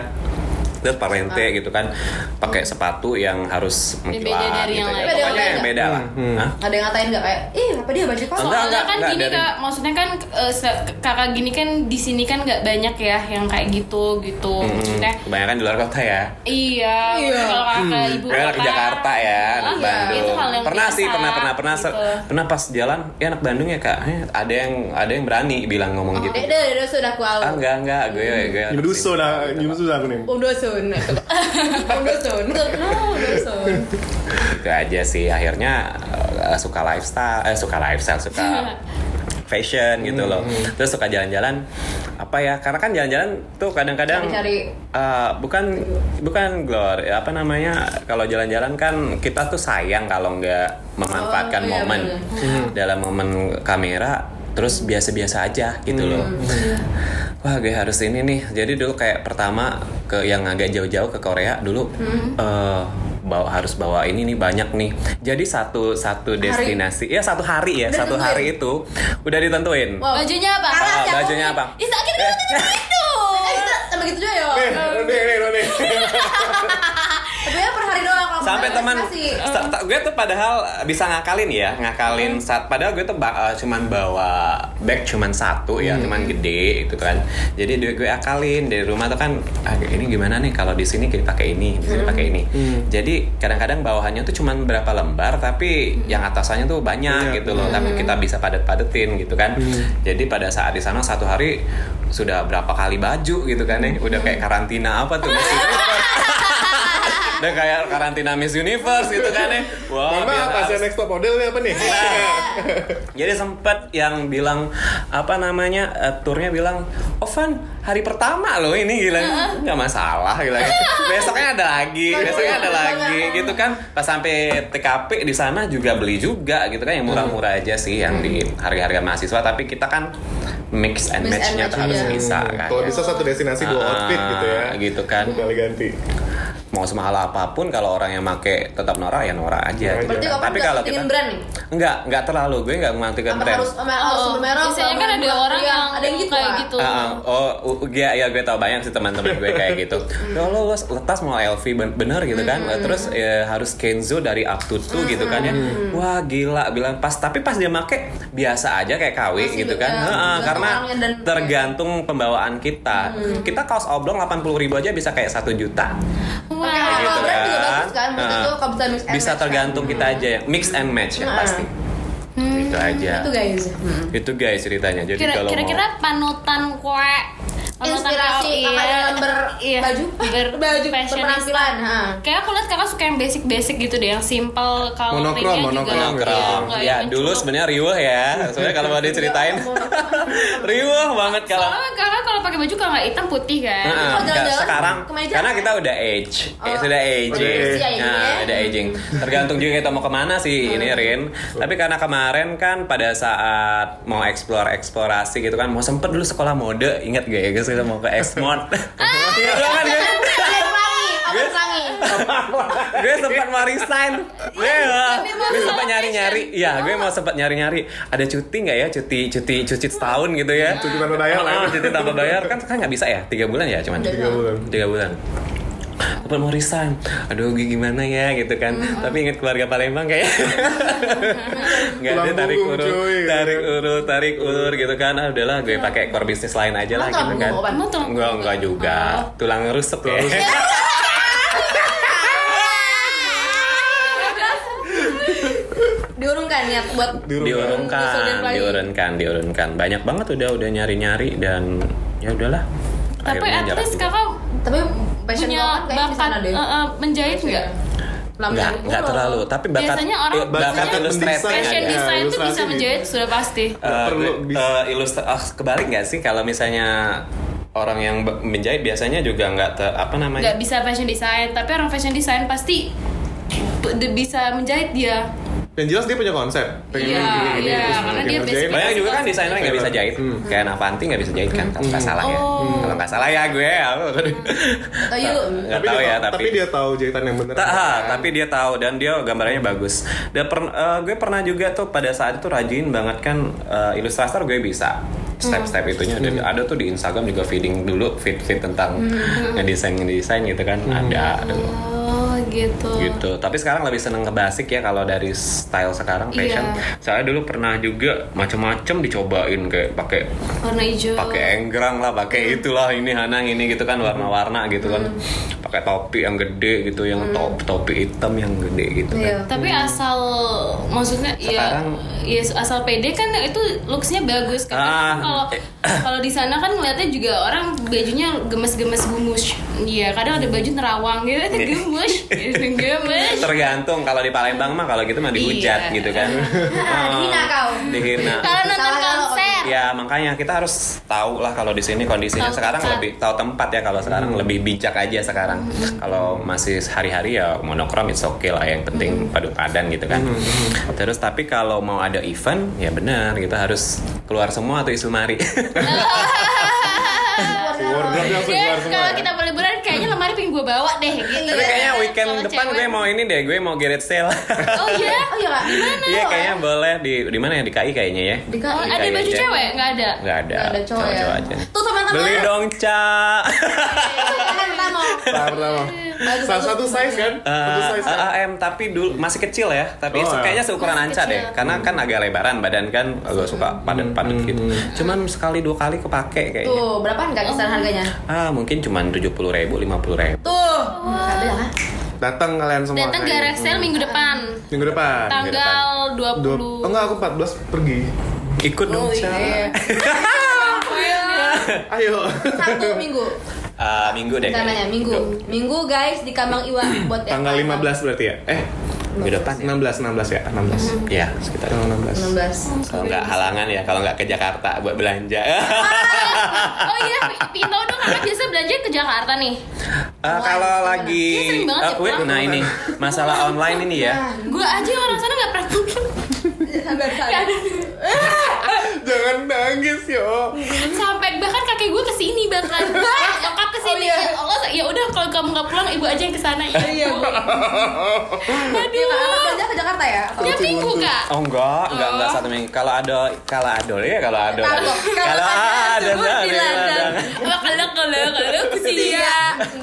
Speaker 5: Terus parente gitu kan pakai sepatu yang harus mengkilat
Speaker 2: beda dari
Speaker 5: gitu
Speaker 2: yang
Speaker 5: ya.
Speaker 2: lain.
Speaker 5: pokoknya
Speaker 4: Ada yang
Speaker 5: beda lah Hah?
Speaker 4: Ada yang ngatain nggak kayak, ih apa dia baju kosong?
Speaker 5: Enggak,
Speaker 2: Soalnya
Speaker 5: enggak,
Speaker 2: kan
Speaker 5: enggak
Speaker 2: gini
Speaker 5: dari-
Speaker 2: kak, maksudnya kan eh, kakak gini kan di sini kan nggak banyak ya yang kayak gitu gitu.
Speaker 5: Mm-mm.
Speaker 2: Maksudnya
Speaker 5: kebanyakan di luar kota ya
Speaker 2: iya,
Speaker 4: Iya.
Speaker 2: kalau kakak ibu
Speaker 5: Gue anak
Speaker 2: kota,
Speaker 5: Jakarta ya, anak
Speaker 2: iya,
Speaker 5: Bandung. pernah sih,
Speaker 2: biasa,
Speaker 5: pernah pernah pernah se-
Speaker 2: gitu.
Speaker 5: pernah pas jalan, ya anak Bandung ya kak. Eh, ada yang ada yang berani bilang ngomong gitu.
Speaker 4: Dek, dek, dek, sudah aku
Speaker 5: Ah enggak enggak, gue gue. sini.
Speaker 3: dah, nyuduso dah aku nih.
Speaker 4: Om Dosun. Om Dosun. No, Dosun.
Speaker 5: Itu aja sih. Akhirnya eh, suka lifestyle, eh suka lifestyle, suka (laughs) fashion gitu loh. Terus suka jalan-jalan apa ya? Karena kan jalan-jalan tuh kadang-kadang
Speaker 4: Cari-cari.
Speaker 5: eh, bukan bukan glor ya, apa namanya kalau jalan-jalan kan kita tuh sayang kalau nggak memanfaatkan
Speaker 4: Oh, iya,
Speaker 5: momen
Speaker 4: bener.
Speaker 5: dalam momen kamera terus biasa-biasa aja gitu loh wah gue harus ini nih jadi dulu kayak pertama ke yang agak jauh-jauh ke Korea dulu eh, bawa harus bawa ini nih banyak nih jadi satu satu destinasi ya satu hari ya
Speaker 4: Udah
Speaker 5: satu hari itu udah ditentuin
Speaker 4: Wow.
Speaker 2: Bajunya apa?
Speaker 4: Kalah,
Speaker 5: Ah,
Speaker 4: Cak.
Speaker 5: bajunya apa
Speaker 2: Ih, sakit banget itu.
Speaker 4: Eh, kita sama gitu juga ya.
Speaker 3: Eh, nih, nih, nih, nih.
Speaker 4: Tapi ya per hari doang kalau
Speaker 5: sampai teman ta- gue tuh padahal bisa ngakalin ya ngakalin saat padahal gue tuh ba- eh, cuman bawa bag cuman satu ya cuman gede itu kan. Jadi gue, gue akalin dari rumah tuh kan ah, ini gimana nih kalau di sini kita pakai ini di sini pakai ini. Jadi kadang-kadang bawahannya tuh cuman berapa lembar tapi yang atasannya tuh banyak
Speaker 3: Banyak.
Speaker 5: gitu loh. tapi kita bisa padet-padetin gitu kan. Jadi pada saat di sana satu hari sudah berapa kali baju gitu kan ya udah kayak karantina apa tuh masih (laughs) udah kayak karantina Miss Universe gitu kan ya wah
Speaker 3: maaf,
Speaker 5: biasa.
Speaker 3: Asia Next Top Model nih apa nih? (laughs)
Speaker 5: jadi sempet yang bilang apa namanya eh, turnya bilang Ovan hari pertama loh ini gila. Nggak masalah gila. (laughs) Besoknya ada lagi besoknya ada lagi. gitu kan. Pas sampai TKP di sana juga beli juga gitu kan. Yang murah-murah aja sih yang di harga-harga mahasiswa. Tapi kita kan mix and match-nya
Speaker 4: match,
Speaker 5: tuh harus
Speaker 4: iya.
Speaker 5: bisa kan.
Speaker 3: Kalau bisa satu destinasi dua
Speaker 5: Ah,
Speaker 3: outfit gitu ya.
Speaker 5: gitu kan.
Speaker 3: Kali ganti.
Speaker 5: mau semahal apa pun kalau orang yang make tetap norak ya norak aja. Gitu.
Speaker 4: Berarti
Speaker 5: tapi kalau kita
Speaker 4: brand nih?
Speaker 5: enggak enggak terlalu. Gue enggak memantikan brand.
Speaker 4: harus harus
Speaker 2: Oh,
Speaker 4: bermerek?
Speaker 2: biasanya kan ada orang yang
Speaker 4: ada yang gitu
Speaker 2: kayak gitu.
Speaker 5: Ah. oh, ya, ya gue tau banyak sih teman-teman gue kayak gitu. Ya lo, lo letas mau LV ben- bener gitu kan, terus ya, harus Kenzo dari up to two gitu kan ya. Wah gila, bilang pas tapi pas dia make biasa aja kayak KW
Speaker 4: Masih
Speaker 5: gitu kan.
Speaker 4: ya,
Speaker 5: karena
Speaker 4: dan-
Speaker 5: tergantung pembawaan kita. Kita kaos oblong 80 ribu aja bisa kayak satu juta. Gitu
Speaker 4: juga
Speaker 5: kan.
Speaker 4: bagus kan? Itu kalau bisa mix and
Speaker 5: Bisa
Speaker 4: match, kan?
Speaker 5: tergantung kita aja ya, mix and match ya
Speaker 4: Heeh.
Speaker 5: pasti. Itu aja.
Speaker 4: Itu guys.
Speaker 5: Itu guys ceritanya. Jadi
Speaker 2: Kira-
Speaker 5: kalau mau
Speaker 2: Kira-kira panutan kue
Speaker 4: Inspirasi
Speaker 2: kau-
Speaker 4: kakak dalam ber-
Speaker 2: iya,
Speaker 4: baju?
Speaker 2: ber, (laughs)
Speaker 4: Baju, berpenampilan, ha.
Speaker 2: Kayak aku lihat kakak suka yang basic-basic gitu deh, yang simple kalau
Speaker 3: Monokrom, monokrom.
Speaker 2: iya, nggak
Speaker 5: Ya
Speaker 2: yang
Speaker 5: dulu sebenarnya riuh ya. Sebenarnya kalau mau diceritain (laughs) riuh banget kalau
Speaker 2: Soalnya kakak kalau pakai baju kalau nggak hitam putih kan.
Speaker 5: Nah,
Speaker 4: kalau
Speaker 5: enggak,
Speaker 4: jalan-jalan
Speaker 5: sekarang
Speaker 4: kemeja
Speaker 5: karena kita udah age, eh,
Speaker 4: Oh.
Speaker 5: sudah aging, nah,
Speaker 4: ya.
Speaker 5: udah aging. Tergantung juga kita mau ke mana sih ini Rin. Tapi karena kemarin kan pada saat mau explore eksplorasi gitu kan, mau sempet dulu sekolah mode, ingat gak ya guys kita mau ke Xmart. (laughs) Iya kan gue, gue sempat mau resign. Gue, gue sempat nyari-nyari. Iya, gue mau sempat nyari-nyari. Ada cuti nggak ya? Cuti, cuti, cuti setahun gitu ya?
Speaker 3: Cuti tanpa bayar lah.
Speaker 5: Ah, cuti tanpa bayar kan kan nggak bisa ya? Tiga bulan ya cuman.
Speaker 3: Tiga bulan.
Speaker 5: tiga bulan apa mau resign. Aduh gue gimana ya gitu kan. Tapi inget keluarga Palembang kayak (laughs) nggak ada tarik urut tarik urut tarik ulur gitu kan. Ah udahlah gue pakai core bisnis lain aja lah gitu kan. enggak enggak juga. Tulang rusuk ya. (laughs)
Speaker 4: Diurungkan niat buat
Speaker 5: diurunkan
Speaker 4: Nyusul lagi.
Speaker 5: diurunkan diurunkan banyak banget udah udah nyari nyari dan ya udahlah
Speaker 2: Tapi at least
Speaker 5: juga.
Speaker 2: kakak
Speaker 4: Tapi passion
Speaker 2: punya bakat eh, eh, menjahit nggak?
Speaker 4: Lama
Speaker 5: Enggak, enggak terlalu. Tapi bakat
Speaker 2: Biasanya orang-
Speaker 5: eh, bakat.
Speaker 2: Fashion
Speaker 3: Ya,
Speaker 2: design tuh bisa
Speaker 3: ilustrasi
Speaker 2: menjahit sudah pasti.
Speaker 5: Eh,
Speaker 3: Perlu bisa.
Speaker 5: eh, ilustra- ah, kebalik nggak sih kalau misalnya orang yang menjahit biasanya juga nggak te- apa namanya
Speaker 2: Nggak bisa fashion design, tapi orang fashion design pasti bisa menjahit dia.
Speaker 3: Yang jelas dia punya konsep. Pengen
Speaker 2: Iya,
Speaker 3: gini, gini,
Speaker 2: iya,
Speaker 3: terus
Speaker 2: karena
Speaker 3: bikin
Speaker 2: dia
Speaker 3: ngerjain.
Speaker 5: banyak juga kan desainer yang nggak bisa jahit
Speaker 3: Hmm.
Speaker 5: kayak Navanti nggak bisa jahit kan kalau nggak salah ya
Speaker 2: Oh.
Speaker 5: kalau nggak salah ya gue aku
Speaker 4: Atau you
Speaker 5: nggak
Speaker 3: Tapi
Speaker 5: tahu
Speaker 3: dia
Speaker 5: ya
Speaker 3: tahu-
Speaker 5: tapi
Speaker 3: tapi dia tahu jahitan yang
Speaker 5: ha, tapi dia tahu dan dia gambarnya bagus. Dan per- eh, gue pernah juga tuh pada saat itu rajin banget kan eh, ilustrator gue bisa step-step itunya
Speaker 3: Hmm.
Speaker 5: ada, ada tuh di Instagram juga feeding dulu feed feed tentang
Speaker 3: Hmm.
Speaker 5: ngedesain ngedesain gitu kan ada dulu
Speaker 2: Oh gitu.
Speaker 5: gitu. Tapi sekarang lebih seneng ke basic ya kalau dari style sekarang fashion.
Speaker 2: Iya.
Speaker 5: Saya dulu pernah juga macam-macam dicobain kayak pakai
Speaker 2: Warna hijau.
Speaker 5: pakai enggrang lah, pakai itulah ini Hanang ini gitu kan warna-warna gitu kan. Pakai topi yang gede gitu, yang top topi hitam yang gede gitu kan.
Speaker 4: Iya.
Speaker 2: Tapi asal maksudnya
Speaker 5: Sekarang-
Speaker 2: ya, ya asal pede kan itu looksnya bagus kan.
Speaker 5: Ah.
Speaker 2: Kalau kalau di sana kan ngeliatnya juga orang bajunya gemes-gemes gumus. Iya, kadang ada baju nerawang gitu, itu
Speaker 5: Iya.
Speaker 2: gemes, gitu, (laughs) gemes.
Speaker 5: Tergantung kalau di Palembang mah kalau gitu mah dihujat
Speaker 2: Iya.
Speaker 5: gitu kan. (laughs)
Speaker 4: dihina kau.
Speaker 5: Dihina.
Speaker 2: Kalau nonton konser,
Speaker 5: Ya makanya kita harus tahu lah kalau di sini kondisinya
Speaker 2: Tahu
Speaker 5: sekarang
Speaker 2: tempat.
Speaker 5: lebih tahu tempat ya kalau sekarang lebih bijak aja sekarang. Kalau masih hari-hari ya monokrom it's okay lah yang penting padu padan gitu kan. Terus tapi kalau mau ada event ya benar kita harus keluar semua tuh isu mari. (laughs)
Speaker 3: Wardrobe langsung
Speaker 2: ya,
Speaker 3: keluar semua.
Speaker 2: kalau
Speaker 3: ya.
Speaker 2: kita boleh liburan kayaknya lemari pengen gue bawa deh gitu.
Speaker 5: Tapi kayaknya weekend
Speaker 2: Kalau
Speaker 5: depan
Speaker 2: cewek-
Speaker 5: gue mau ini deh, gue mau garage sale.
Speaker 2: Oh iya? (laughs)
Speaker 4: Oh iya kak.
Speaker 2: Gimana?
Speaker 5: Iya kayaknya boleh di di mana ya di KI kayaknya ya.
Speaker 4: Di
Speaker 2: Oh,
Speaker 4: KI.
Speaker 2: ada
Speaker 5: KI
Speaker 2: baju
Speaker 5: aja.
Speaker 2: cewek? Nggak ada?
Speaker 5: Nggak ada.
Speaker 4: Nggak ada cowok ya.
Speaker 5: Cowok-cowok aja.
Speaker 4: Tuh teman-teman.
Speaker 5: Beli dong, Ca.
Speaker 4: Teman pertama.
Speaker 3: Pertama. Salah satu size kan? Satu
Speaker 5: Eh,
Speaker 3: size kan?
Speaker 5: eh, em, tapi dulu masih kecil ya tapi
Speaker 3: Oh,
Speaker 5: se-
Speaker 3: ya.
Speaker 5: kayaknya seukuran
Speaker 2: Masih
Speaker 5: Anca
Speaker 2: kecil.
Speaker 5: deh karena kan agak lebaran badan kan agak suka padat-padat gitu cuman sekali dua kali kepake kayaknya
Speaker 4: Tuh, berapaan kak kisaran harganya?
Speaker 5: ah mungkin cuman tujuh puluh ribu lima puluh ribu
Speaker 4: Tuh. Lah.
Speaker 3: Datang kalian semua.
Speaker 2: Datang
Speaker 3: gitu.
Speaker 2: sale minggu depan.
Speaker 3: Minggu depan.
Speaker 2: Tanggal
Speaker 3: Dua,
Speaker 2: 20.
Speaker 3: oh enggak aku 14 pergi.
Speaker 5: ikut dong Ca.
Speaker 4: Iya. (laughs)
Speaker 3: Ayo.
Speaker 4: Satu minggu.
Speaker 5: Ah, minggu deh
Speaker 4: Namanya minggu. Minggu guys di Kambang Iwa buat
Speaker 3: Tanggal
Speaker 4: Palembang.
Speaker 3: 15 berarti ya? Eh,
Speaker 5: minggu depan ya
Speaker 3: 16 16 ya, 16.
Speaker 5: ya sekitar
Speaker 3: Tanggal
Speaker 5: itu.
Speaker 3: 16.
Speaker 4: 16.
Speaker 5: kalau nggak halangan ya kalau nggak ke Jakarta buat belanja (laughs)
Speaker 2: Oh iya, tahu dong kakak biasa belanja ke Jakarta nih.
Speaker 5: Ah, kalau lagi ah,
Speaker 2: ya
Speaker 5: wait, nah ini masalah online ini ya
Speaker 2: Gue aja orang sana nggak pernah.
Speaker 4: Sabar (laughs) sabar.
Speaker 3: Jangan nangis yo.
Speaker 2: Sampai bahkan kakek gue ke sini bahkan (laughs) ke sini.
Speaker 4: Oh, iya.
Speaker 2: Ya Allah, ya udah kalau kamu nggak pulang, ibu aja yang ke sana. Ya,
Speaker 4: Iya, Bu. (laughs)
Speaker 2: Aduh.
Speaker 4: Belanja ke Jakarta ya? Atau-
Speaker 2: Tiap minggu kak.
Speaker 5: Oh enggak, enggak enggak
Speaker 2: Oh.
Speaker 5: satu minggu. Kalau ada kalau ada ya kalau ada.
Speaker 4: Kalau- ada,
Speaker 5: ada
Speaker 2: kalau kalau kalau ke sini ya.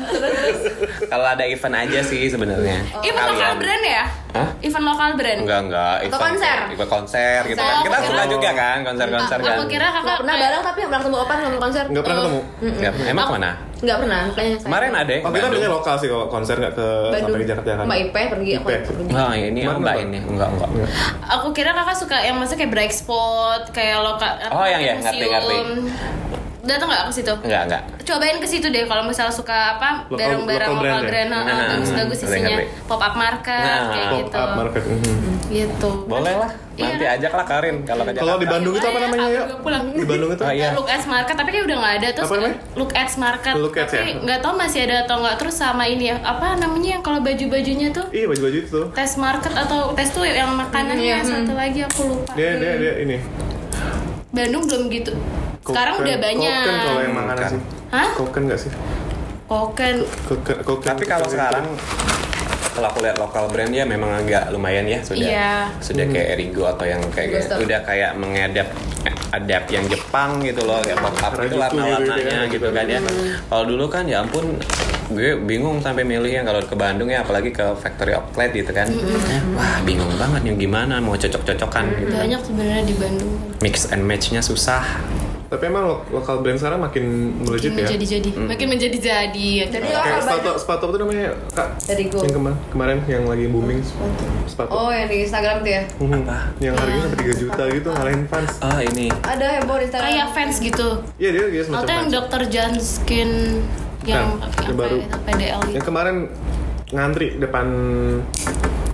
Speaker 4: Terus terus.
Speaker 5: Kalau ada event aja sih sebenarnya.
Speaker 2: Event lokal brand ya?
Speaker 5: Hah?
Speaker 2: Event lokal brand.
Speaker 5: Enggak enggak.
Speaker 4: Atau
Speaker 5: event-
Speaker 4: konser?
Speaker 5: Event konser gitu kan.
Speaker 2: Oh,
Speaker 5: Kita suka juga kan konser-konser kan.
Speaker 2: Aku kira kakak
Speaker 4: Nggak pernah bareng tapi nggak pernah ketemu Opan nonton konser.
Speaker 3: Enggak pernah ketemu.
Speaker 5: Ya, emang
Speaker 2: ke
Speaker 5: mana?
Speaker 4: Nggak pernah, makanya saya.
Speaker 5: Kemarin ada
Speaker 3: Oh, kita punya lokal sih kalau konser enggak ke
Speaker 4: Bandung.
Speaker 3: sampai ke Jakarta kan.
Speaker 4: Mbak Ipe pergi aku pergi.
Speaker 5: Wah ini enggak
Speaker 3: Mbak?
Speaker 5: ini enggak enggak.
Speaker 2: Aku kira kakak suka yang maksudnya kayak break spot, kayak lokal.
Speaker 5: Oh, yang ya, ngerti, ngerti.
Speaker 2: Datang nggak ke situ?
Speaker 5: Enggak enggak.
Speaker 2: Cobain ke situ deh kalau misalnya suka apa barang-barang
Speaker 3: lokal
Speaker 2: lokal
Speaker 3: brand
Speaker 2: brand,
Speaker 3: ya?
Speaker 5: Nah,
Speaker 2: bagus-bagus
Speaker 5: ngerti,
Speaker 2: isinya
Speaker 5: ngerti.
Speaker 2: pop up market
Speaker 5: Nah,
Speaker 2: kayak
Speaker 3: Pop
Speaker 2: gitu.
Speaker 3: up market. mhm.
Speaker 2: Gitu.
Speaker 5: Boleh lah.
Speaker 2: Iya.
Speaker 5: Nanti ajak lah Karin kalau ke.
Speaker 3: Kalau di Bandung itu apa
Speaker 2: Gimana
Speaker 3: namanya
Speaker 2: ya?
Speaker 3: ya?
Speaker 2: Pulang.
Speaker 3: Di Bandung itu?
Speaker 5: Oh, iya.
Speaker 2: Look Ads Market tapi kayak udah nggak ada terus
Speaker 3: Apa namanya?
Speaker 2: Look Ads Market
Speaker 3: Look Ads
Speaker 2: tapi
Speaker 3: ya?
Speaker 2: nggak tahu masih ada atau nggak terus sama ini ya apa namanya yang kalau baju-bajunya tuh
Speaker 3: Iya baju-baju itu tuh.
Speaker 2: tes market atau tes tuh yang makanannya
Speaker 4: Iya.
Speaker 2: satu lagi aku lupa
Speaker 3: Dia dia dia ini.
Speaker 2: Bandung belum gitu sekarang
Speaker 3: Koken-
Speaker 2: udah banyak
Speaker 3: Koken kalau yang makanan sih.
Speaker 2: Hah?
Speaker 3: Koken enggak sih?
Speaker 2: Koken
Speaker 3: Koken, koken.
Speaker 5: Tapi kalau
Speaker 3: koken.
Speaker 5: sekarang kalau aku lihat lokal brand ya memang agak lumayan ya sudah
Speaker 2: Iya.
Speaker 5: sudah kayak Erigo atau yang kayak
Speaker 4: of-
Speaker 5: udah kayak mengadap adapt yang Jepang gitu loh kayak pop up itu warna-warnanya
Speaker 3: gitu ya,
Speaker 5: gitu kan ya. Kalau dulu kan ya ampun gue bingung sampai milih yang kalau ke Bandung ya apalagi ke factory outlet gitu kan wah bingung banget nih gimana mau cocok-cocokan gitu
Speaker 2: Banyak sebenarnya di Bandung.
Speaker 5: mix and matchnya susah
Speaker 3: Tapi emang lo- lokal brand sekarang makin melejit ya.
Speaker 2: Menjadi-jadi, makin menjadi-jadi.
Speaker 1: Jadi
Speaker 3: Kayak
Speaker 1: lokal
Speaker 3: sepatu
Speaker 1: banyak.
Speaker 3: sepatu apa tuh namanya kak?
Speaker 1: Dari Go.
Speaker 3: Yang kema- kemarin yang lagi booming sepatu.
Speaker 1: Oh yang di Instagram tuh ya?
Speaker 3: Mhm.
Speaker 5: Apa?
Speaker 3: Yang harganya sampai 3 juta gitu ngalahin fans.
Speaker 5: ah ini
Speaker 1: Ada heboh di Instagram.
Speaker 2: Kayak fans gitu.
Speaker 3: Iya dia dia semacam
Speaker 2: Atau yang. Dr. John Skin yang
Speaker 3: Nah, yang baru.
Speaker 2: itu, PDL gitu.
Speaker 3: Yang kemarin ngantri depan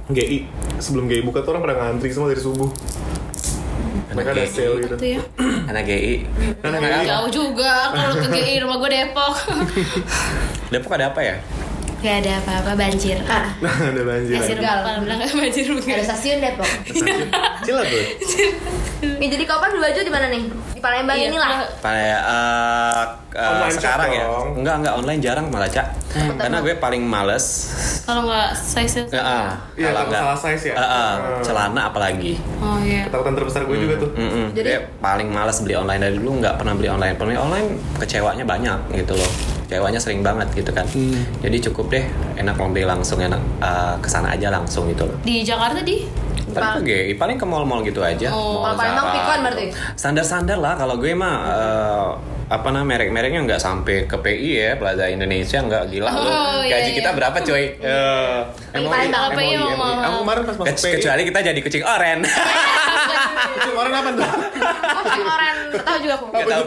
Speaker 3: GI sebelum GI buka tuh orang pada ngantri semua dari subuh. Mereka ada sale gitu.
Speaker 2: Itu ya.
Speaker 5: anak GI
Speaker 3: Anak GI.
Speaker 2: Jauh juga kalau ke GI rumah gue Depok.
Speaker 5: Depok ada apa ya
Speaker 2: Gak ada apa-apa banjir.
Speaker 1: Ah, (laughs)
Speaker 3: Nah, ada banjir.
Speaker 1: Tegal.
Speaker 2: rumah bilang gak (laughs) banjir
Speaker 1: ada
Speaker 2: bukan.
Speaker 1: stasiun Depok.
Speaker 3: Cilegon. (laughs)
Speaker 1: Nih jadi kapan beli baju di mana nih? Di Palembang
Speaker 2: Iya,
Speaker 1: inilah.
Speaker 5: Eh,
Speaker 3: Online shop
Speaker 5: sekarang ya
Speaker 3: dong.
Speaker 5: enggak enggak online jarang malah cak karena gue paling males
Speaker 2: Kalau nggak size
Speaker 5: Ya, ah,
Speaker 3: Iya,
Speaker 5: kalau
Speaker 3: salah size ya.
Speaker 5: Ah,
Speaker 3: Hmm.
Speaker 5: celana apalagi
Speaker 2: Oh iya.
Speaker 3: Ketakutan terbesar gue juga tuh.
Speaker 5: Mm-mm.
Speaker 1: Jadi-
Speaker 5: Gue paling malas beli online dari dulu nggak pernah beli online. Pernah online kecewanya banyak gitu loh. Kecewanya sering banget gitu kan.
Speaker 3: Hmm.
Speaker 5: Jadi cukup deh enak mau beli langsung enak uh, ke sana aja langsung gitu loh.
Speaker 2: Di Jakarta di?
Speaker 5: Tapi GI paling ke mall-mall gitu aja.
Speaker 2: Oh.
Speaker 5: Mall
Speaker 1: Palembang
Speaker 5: Zara.
Speaker 1: pikon berarti?
Speaker 5: Standar-standar lah kalau gue mah uh, apa namanya merek-mereknya nggak sampai ke PI ya Plaza Indonesia nggak gila lu.
Speaker 2: Oh, iya,
Speaker 5: Gaji kita
Speaker 2: iya.
Speaker 5: berapa coy? Eh,
Speaker 1: Paling
Speaker 3: MOI, MOI.
Speaker 2: emang mahal.
Speaker 3: Aku kemarin pas masuk
Speaker 5: ke-
Speaker 3: PI.
Speaker 5: kecuali kita jadi kucing oren. (laughs)
Speaker 3: Kucing orang apa tuh?
Speaker 1: Oh, kucing orang. Nggak tahu juga aku.
Speaker 5: Nggak tahu.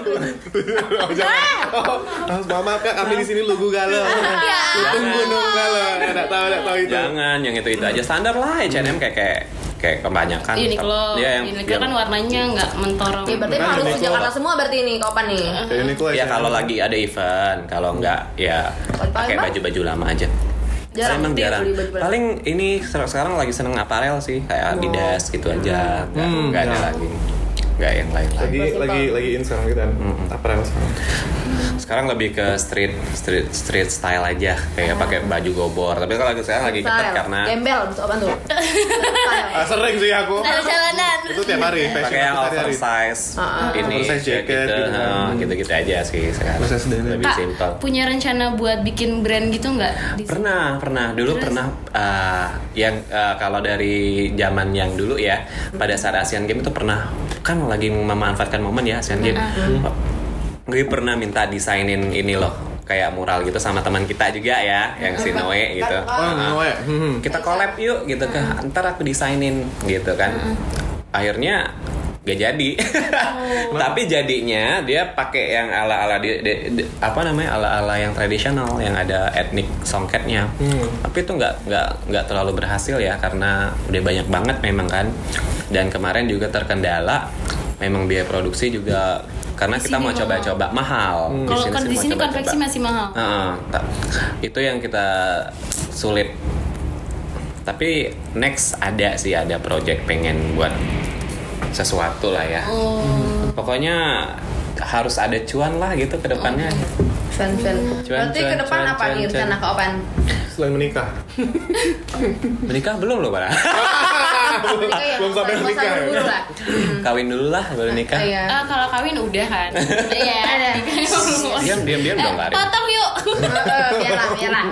Speaker 3: oh, jangan. Oh, Mas mama kak kami di sini lugu galau. Lutung gunung galau. Enggak tahu, enggak tahu itu.
Speaker 5: Jangan yang itu itu aja standar lah H&M kayak kayak kayak kebanyakan.
Speaker 2: Uniqlo.
Speaker 5: Iya yang,
Speaker 2: Uniqlo
Speaker 5: yang-
Speaker 2: kan warnanya nggak mentorong.
Speaker 1: Ya berarti harus di Jakarta semua berarti ini kapan nih?
Speaker 3: Uniqlo
Speaker 5: Ya kalau lagi ada event, kalau enggak ya pakai baju-baju lama aja.
Speaker 1: Jarang
Speaker 5: Emang jarang. Paling ini sekarang lagi seneng aparel sih, kayak Adidas gitu aja. Nggak,
Speaker 3: Hmm,
Speaker 5: nggak ada
Speaker 3: ya.
Speaker 5: lagi. Nggak yang lain lagi.
Speaker 3: lagi lagi lagi in sekarang gitu kan. Apparel sekarang.
Speaker 5: Sekarang lebih ke street street street style aja, kayak pakai baju gobor. Tapi kalau lagi sekarang lagi ketat karena
Speaker 1: Gembel, bisa apa tuh? (laughs)
Speaker 3: Ah, sering sih aku.
Speaker 2: Ada jalanan.
Speaker 3: Itu tiap hari
Speaker 5: pakai yang oversize,
Speaker 1: Ah, ah.
Speaker 5: ini
Speaker 3: Oversize jacket
Speaker 5: gitu,
Speaker 3: gitu.
Speaker 5: Nah, gitu-gitu aja sih sekarang.
Speaker 3: Oversize denim.
Speaker 5: Lebih
Speaker 2: Kak,
Speaker 5: simpel.
Speaker 2: punya rencana buat bikin brand gitu nggak?
Speaker 5: Pernah, pernah. Dulu pernah uh, yang uh, kalau dari zaman yang dulu ya, pada saat Asian Games itu pernah kan lagi memanfaatkan momen ya Asian Games. Gue pernah minta desainin ini loh, kayak mural gitu sama teman kita juga ya, yang si Noe gitu.
Speaker 3: Oh, Noe. Hmm.
Speaker 5: Kita collab yuk gitu kan. Ntar aku desainin gitu kan. Akhirnya gak jadi. (laughs) Tapi jadinya dia pakai yang ala-ala di, di- di- apa namanya ala-ala yang tradisional yang ada etnik songketnya. Tapi itu nggak nggak nggak terlalu berhasil ya karena udah banyak banget memang kan. Dan kemarin juga terkendala memang biaya produksi juga karena kita mau coba-coba mahal.
Speaker 2: Kalau kan di sini konveksi masih mahal.
Speaker 5: Ta- itu yang kita sulit. Tapi next ada sih ada project pengen buat sesuatu lah ya.
Speaker 2: Oh.
Speaker 5: Pokoknya harus ada cuan lah gitu ke depannya.
Speaker 1: Fan fan.
Speaker 5: Cuan,
Speaker 1: Berarti
Speaker 5: cuan,
Speaker 1: ke depan
Speaker 5: cuan,
Speaker 1: apa
Speaker 5: cuan,
Speaker 1: nih
Speaker 5: cuan.
Speaker 1: rencana ke Open?
Speaker 3: Selain menikah. (laughs)
Speaker 5: Menikah belum loh, Pak.
Speaker 1: Ya,
Speaker 3: Belum sampai menikah ya? (laughs)
Speaker 5: Kawin dulu lah baru nikah.
Speaker 1: Iya.
Speaker 2: Ah, kalau kawin udah kan. (laughs) Iya.
Speaker 1: Ada.
Speaker 5: Diam diam diam dong,
Speaker 2: Eh,
Speaker 5: Karin.
Speaker 2: potong yuk.
Speaker 1: Eh, Biarlah, biarlah.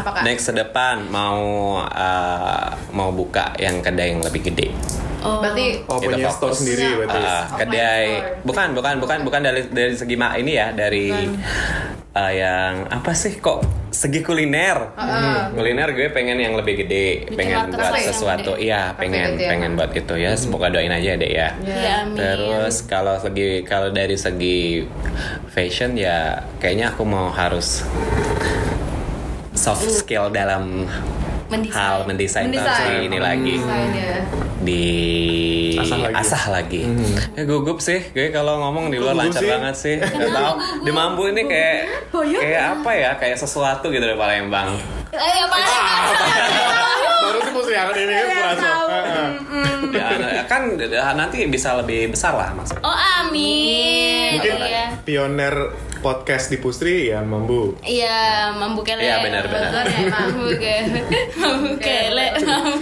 Speaker 1: Hmm. Apa kak?
Speaker 5: Next ke depan mau uh, mau buka yang kedai yang lebih gede.
Speaker 2: Oh.
Speaker 1: Berarti
Speaker 3: Oh,
Speaker 5: Kita
Speaker 3: punya
Speaker 5: fokus.
Speaker 3: store sendiri berarti.
Speaker 5: Uh, kedai bukan bukan bukan bukan dari dari segi ma ini ya dari uh, yang apa sih kok segi kuliner kuliner gue pengen yang lebih gede
Speaker 2: Bikin
Speaker 5: pengen buat sesuatu iya pengen
Speaker 1: gitu ya.
Speaker 5: pengen buat itu ya semoga doain aja deh ya
Speaker 2: Ya, amin.
Speaker 5: terus kalau segi kalau dari segi fashion ya kayaknya aku mau harus soft skill dalam
Speaker 2: Mendesain.
Speaker 5: hal mendesain,
Speaker 1: Mendesain.
Speaker 5: tapi ini lagi
Speaker 1: Desain ya.
Speaker 5: di
Speaker 3: Asah lagi.
Speaker 5: asah lagi. Ya gugup sih, gue kalau ngomong di luar
Speaker 3: Gugup
Speaker 5: lancar
Speaker 3: sih.
Speaker 5: banget sih. Gak tau di Mampu ini kayak kayak apa ya? Kayak sesuatu gitu dari Palembang.
Speaker 2: Eh, apa?
Speaker 3: Baru sih mesti yang ini kan merasa.
Speaker 5: Ya, kan nanti bisa lebih besar lah mas.
Speaker 2: Oh, amin.
Speaker 3: Mungkin
Speaker 2: Iya.
Speaker 3: pioner podcast di Pustri ya Mambu.
Speaker 2: Iya, mambu kele.
Speaker 5: Iya, benar-benar.
Speaker 1: Ya.
Speaker 2: Mambu (laughs) kele. Mambu kele.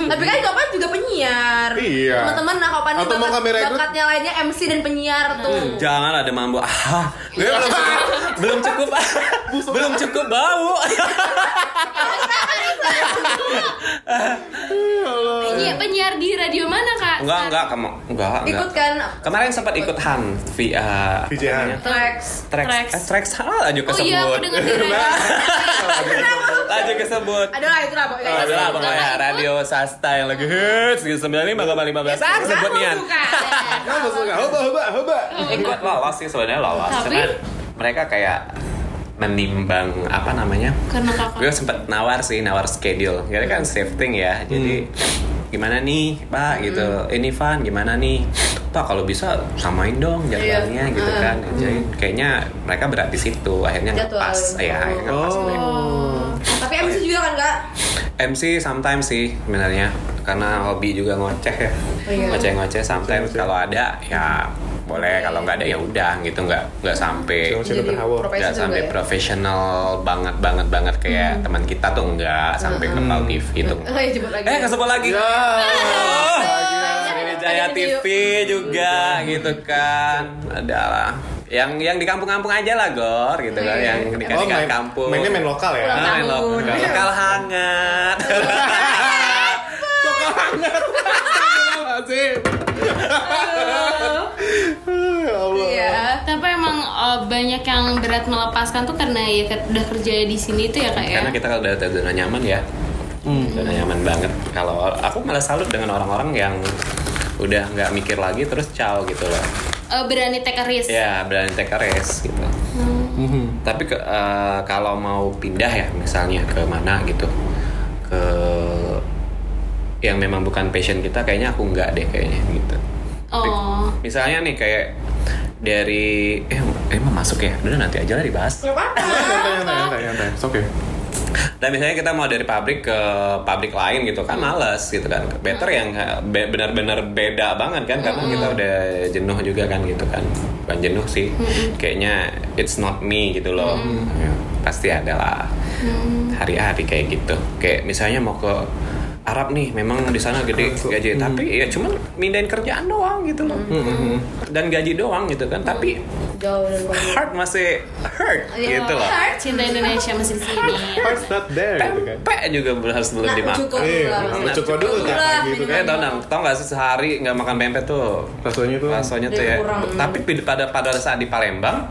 Speaker 1: Tapi kan Kopan juga penyiar.
Speaker 3: Iya.
Speaker 1: Teman-teman nah Kopan ini
Speaker 3: Atau mau
Speaker 1: bakat,
Speaker 3: kamera
Speaker 1: bakatnya lainnya MC dan penyiar tuh.
Speaker 5: Jangan ada mambu. Ah, gue belum belum cukup belum cukup bau (laughs) (laughs)
Speaker 2: Penyiar, penyiar di radio mana kak?
Speaker 5: enggak enggak kamu enggak enggak.
Speaker 4: Ikut kan?
Speaker 5: Kemarin sempat ikut Han via
Speaker 3: VJ.
Speaker 4: Trax.
Speaker 5: Trax
Speaker 2: Trax.
Speaker 5: eh, Trax ah, laju
Speaker 2: Oh iya, aku
Speaker 5: kesebut.
Speaker 2: dengar
Speaker 5: laju (laughs) kesebut.
Speaker 4: Adalah itu lah pokoknya.
Speaker 5: Oh, adalah pokoknya. radio sasta yang lagi hits di 95,15 ah sebut nian.
Speaker 3: Kenapa suka? Hoba, hoba, hoba.
Speaker 5: ikut lolos sih sebenarnya lolos.
Speaker 2: Tapi-
Speaker 5: Cuman mereka kayak menimbang apa namanya?
Speaker 2: Karena kakak.
Speaker 5: gue sempet nawar sih nawar schedule. Jadi kan shifting ya jadi gimana nih pak gitu ini Van gimana nih pak kalau bisa samain dong jadwalnya
Speaker 4: Iya.
Speaker 5: gitu kan jadi kayaknya mereka berat di situ akhirnya nggak pas ya akhirnya nggak pas.
Speaker 3: Oh.
Speaker 4: Tapi MC juga kan kak?
Speaker 5: MC sometimes sih sebenarnya karena hobi juga ngoceh ya.
Speaker 4: Iya.
Speaker 5: ngoceh-ngoceh sometimes.
Speaker 3: Ngoceh-ngoceh.
Speaker 5: kalau ada ya boleh. Kalau nggak ada ya udah gitu. Nggak nggak sampai
Speaker 3: Ngoceh
Speaker 5: nggak sampai
Speaker 4: ya?
Speaker 5: profesional banget banget banget. Kayak teman kita tuh enggak sampai ke Pal TV itu (laughs)
Speaker 4: Oh iya lagi.
Speaker 5: eh kesebut lagi.
Speaker 3: Ya.
Speaker 5: Oh. Sriwijaya TV juga gitu kan. Adalah yang yang di kampung-kampung aja lah gor gitu kan
Speaker 4: Iya.
Speaker 5: yang di
Speaker 3: Oh,
Speaker 5: di
Speaker 3: main,
Speaker 5: kampung
Speaker 3: mainnya main lokal ya?
Speaker 5: Ah, main lo-
Speaker 4: Kampung.
Speaker 5: lokal hangat (laughs)
Speaker 3: Lokal hangat. Ya.
Speaker 4: Iya.
Speaker 2: Tapi emang uh, banyak yang berat melepaskan tuh karena ya udah kerja di sini tuh ya kak ya.
Speaker 5: karena kita kalau udah zona nyaman ya zona nyaman banget kalau aku malah salut dengan orang-orang yang udah nggak mikir lagi terus ciao gitu loh
Speaker 2: Uh, berani take a risk.
Speaker 5: ya berani take a risk gitu
Speaker 3: Mhm.
Speaker 5: tapi ke, eh, kalau mau pindah ya misalnya ke mana gitu ke yang memang bukan passion kita kayaknya aku nggak deh kayaknya gitu Tapi
Speaker 2: Oh.
Speaker 5: misalnya nih kayak dari eh emang masuk ya udah nanti aja lah dibahas
Speaker 4: Gak apa-apa.
Speaker 3: Nyantai,
Speaker 5: dan misalnya kita mau dari pabrik ke pabrik lain gitu kan males gitu kan. Better yang be- benar-benar beda banget kan karena kita udah jenuh juga kan gitu kan. Bukan jenuh sih kayaknya it's not me gitu loh. Ya, pasti ada lah hari-hari kayak gitu. Kayak misalnya mau ke Arab nih memang di sana gede gaji. Tapi ya cuman mindahin kerjaan doang gitu loh. Dan gaji doang gitu kan. Tapi
Speaker 4: Jauh dari Bandung.
Speaker 5: heart masih hurt
Speaker 4: Iya.
Speaker 5: gitu loh
Speaker 2: Cinta Indonesia masih di sini.
Speaker 3: Heart's not there gitu kan.
Speaker 5: juga harus belum
Speaker 4: Nah,
Speaker 5: dimakan
Speaker 4: cukup
Speaker 3: Iya,
Speaker 4: lah.
Speaker 3: nah, cukup dulu tiap
Speaker 4: Lah,
Speaker 3: pagi itu
Speaker 5: Eh
Speaker 3: kan.
Speaker 5: tau nggak, tau nggak sih sehari nggak makan pempek tuh
Speaker 3: Rasanya tuh
Speaker 5: rasanya tuh ya. Tapi pi- pada pada saat di Palembang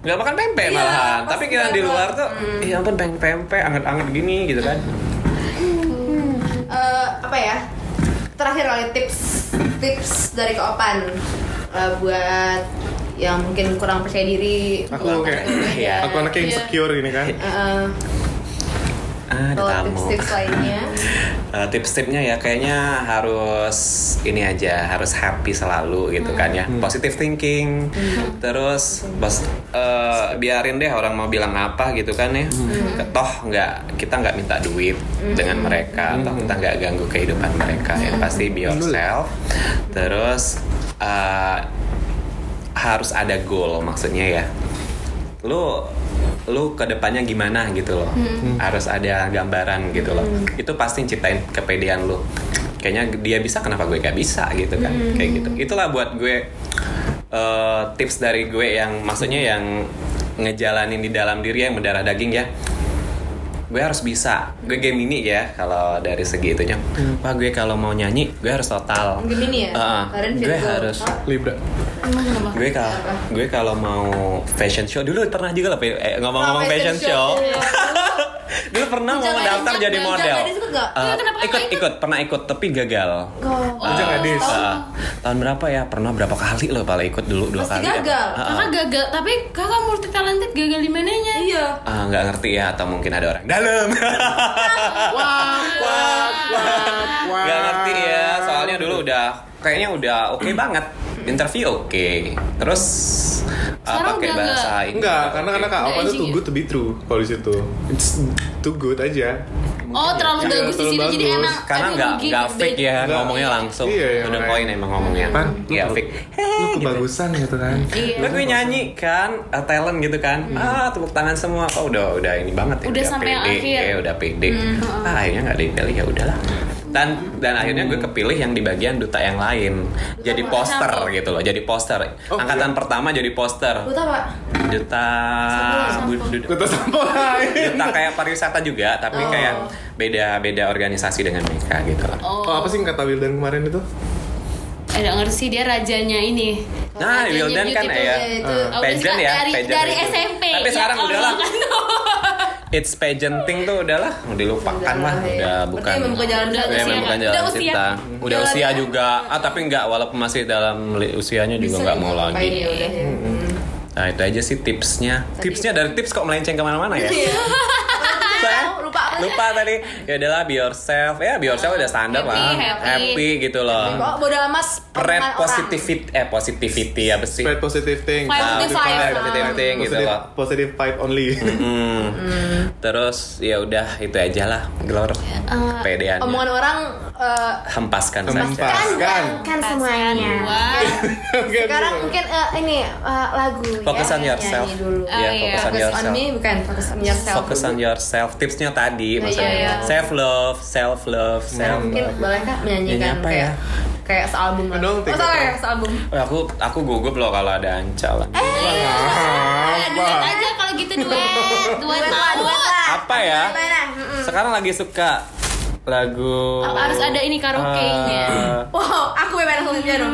Speaker 5: nggak makan pempek
Speaker 4: Iya,
Speaker 5: malahan. Tapi kita di luar tuh, ya ampun pempek pempek anget-anget gini gitu kan.
Speaker 4: Eh, apa ya? Terakhir kali tips tips dari keopan Eh, buat yang mungkin kurang percaya diri.
Speaker 3: Aku kayak,
Speaker 4: percaya diri. (laughs)
Speaker 5: Iya.
Speaker 3: aku anaknya insecure gini kan.
Speaker 4: Eh,
Speaker 5: Ah, ada
Speaker 4: kalau
Speaker 5: tamu.
Speaker 4: tips-tips lainnya. (laughs)
Speaker 5: Eh, tips-tipsnya ya kayaknya harus ini aja harus happy selalu gitu kan ya. Positive thinking. Terus bos eh, biarin deh orang mau bilang apa gitu kan ya. Toh nggak kita nggak minta duit dengan mereka. Toh kita nggak ganggu kehidupan mereka. Ya pasti be yourself. Terus eh, harus ada goal maksudnya ya. Lu lu ke depannya gimana gitu loh. Harus ada gambaran gitu loh. Itu pasti ciptain kepedean lu. Kayaknya dia bisa kenapa gue gak bisa gitu kan? Kayak gitu. Itulah buat gue eh, tips dari gue yang maksudnya yang ngejalanin di dalam diri yang mendarah daging ya gue harus bisa gue Gemini ya kalau dari segi itunya wah gue kalau mau nyanyi gue harus total
Speaker 4: Gemini ya?
Speaker 5: Heeh.
Speaker 4: Karen
Speaker 5: gue harus?
Speaker 3: Libra.
Speaker 2: Emang kenapa?
Speaker 5: gue kalau gue kalau mau fashion show dulu pernah juga lah eh, ngomong-ngomong
Speaker 4: Oh,
Speaker 5: fashion,
Speaker 4: fashion
Speaker 5: show,
Speaker 4: show. (laughs) (laughs)
Speaker 5: dulu pernah mau
Speaker 4: Jangan
Speaker 5: daftar jadi
Speaker 4: dong,
Speaker 5: model
Speaker 4: jangan ikut
Speaker 5: ikut
Speaker 2: ikut?
Speaker 5: ikut pernah ikut tapi gagal
Speaker 4: Oh,
Speaker 3: gadis.
Speaker 5: eh, tahun berapa ya pernah berapa kali loh paling ikut dulu dua
Speaker 4: Pasti
Speaker 5: kali
Speaker 4: gagal.
Speaker 5: Eh.
Speaker 2: Kakak gagal, tapi kakak multi talented gagal di mananya?
Speaker 4: Iya.
Speaker 5: Ah, nggak ngerti ya atau mungkin ada orang dalam (laughs)
Speaker 3: Wah, wah, wah, wah.
Speaker 5: nggak ngerti ya soalnya dulu udah kayaknya udah oke banget interview oke terus ah,
Speaker 2: Sekarang
Speaker 5: pakai bahasa Inggris
Speaker 3: Enggak, karena karena Opa tuh too good to be true kalau di situ. It's too good aja.
Speaker 2: Oh, terlalu
Speaker 3: Iya,
Speaker 2: bagus di sini jadi emang
Speaker 5: karena
Speaker 2: aduh,
Speaker 5: nggak
Speaker 2: rugi,
Speaker 5: nggak
Speaker 2: beda.
Speaker 5: fake ya
Speaker 3: Nggak.
Speaker 5: ngomongnya langsung
Speaker 3: Iya, iya,
Speaker 5: udah poin emang ngomongnya
Speaker 3: Pan, lu
Speaker 5: nggak fake
Speaker 3: Lu kebagusan gitu kan.
Speaker 2: Iya.
Speaker 5: Gue nyanyi kan, uh, talent gitu kan. Ah, tepuk tangan semua. Kok udah udah ini banget ya.
Speaker 2: Udah sampai akhir.
Speaker 5: ya, udah pede. Ah, akhirnya nggak dipilih ya udahlah. dan dan akhirnya gue kepilih yang di bagian duta yang lain jadi poster gitu loh jadi poster
Speaker 3: Oh,
Speaker 5: angkatan pertama jadi poster
Speaker 4: Duta pak.
Speaker 5: duta
Speaker 3: Duta sampah lain.
Speaker 5: duta kayak pariwisata juga tapi kayak beda beda organisasi dengan mereka gitu loh
Speaker 2: Oh,
Speaker 3: Oh, apa sih yang kata Wildan kemarin itu?
Speaker 2: Eh, ngerti sih dia rajanya ini.
Speaker 5: Nah,
Speaker 2: Rajanya
Speaker 5: Wildan kan ya,
Speaker 2: tuh.
Speaker 4: itu.
Speaker 2: Oh,
Speaker 5: pageant
Speaker 2: udah
Speaker 5: ya,
Speaker 2: dari,
Speaker 5: pageant
Speaker 2: dari
Speaker 5: itu.
Speaker 2: SMP.
Speaker 5: Tapi
Speaker 2: Ya
Speaker 5: sekarang udah lah. (laughs)
Speaker 2: Allah.
Speaker 5: It's pageanting tuh udahlah, udah dilupakan lah,
Speaker 4: Udah,
Speaker 5: udah
Speaker 4: ya.
Speaker 5: bukan.
Speaker 4: Berarti membuka jalan
Speaker 2: Udah
Speaker 5: Ya,
Speaker 2: usia
Speaker 5: memang
Speaker 2: kan?
Speaker 5: bukan
Speaker 2: Udah
Speaker 5: jalan
Speaker 2: usia.
Speaker 5: cinta. Udah
Speaker 4: Jalan
Speaker 5: usia
Speaker 4: ya?
Speaker 5: juga. Ah, tapi enggak walaupun masih dalam usianya juga
Speaker 4: Bisa
Speaker 5: nggak mau lagi.
Speaker 4: ya udah ya.
Speaker 5: Nah, itu aja sih tipsnya. Tipsnya dari tips kok melenceng ke mana-mana ya? (laughs) Saya
Speaker 4: Oh, lupa apa?
Speaker 5: lupa tadi. Ya udahlah be yourself. Ya be yourself udah standar
Speaker 2: Happy,
Speaker 5: lah.
Speaker 2: happy.
Speaker 5: gitu loh.
Speaker 4: Oh, bodo amat
Speaker 5: Spread positivity eh positivity apa sih?
Speaker 3: Spread positive thing.
Speaker 5: Nah,
Speaker 2: five.
Speaker 5: spread positive thing gitu
Speaker 3: Positive,
Speaker 5: loh.
Speaker 3: positive vibe only.
Speaker 5: Hmm. Terus ya udah itu aja lah, Glor. Pedean.
Speaker 4: Omongan orang eh,
Speaker 5: Hempaskan saja.
Speaker 3: Hempaskan.
Speaker 4: kan semuanya.
Speaker 2: Wah. (laughs)
Speaker 4: Sekarang mungkin eh, ini eh, lagu
Speaker 5: Focus
Speaker 4: ya,
Speaker 5: on yourself.
Speaker 4: nyanyi dulu.
Speaker 2: Oh,
Speaker 5: Ya,
Speaker 2: iya.
Speaker 5: focus on
Speaker 4: Focus on
Speaker 5: yourself.
Speaker 4: me bukan focus on yourself.
Speaker 5: Focus on yourself. Tipsnya tadi maksudnya.
Speaker 4: iya.
Speaker 5: Self love, self love, self
Speaker 4: mungkin
Speaker 5: love.
Speaker 4: boleh kak menyanyikan
Speaker 5: Nyanyi apa
Speaker 4: kayak
Speaker 5: ya?
Speaker 4: kayak sealbum lah.
Speaker 3: Dong,
Speaker 4: oh salah ya sealbum.
Speaker 5: Oh, aku aku gugup loh kalau ada ancalan.
Speaker 4: Eh,
Speaker 2: Eh, duet aja kalau gitu duet. (laughs) Duet mau.
Speaker 5: Apa ya?
Speaker 4: Gimana? Mm-mm.
Speaker 5: Sekarang lagi suka lagu
Speaker 2: Harus ada ini karaoke-nya.
Speaker 5: Eh,
Speaker 4: Wow, aku bebas langsung piano.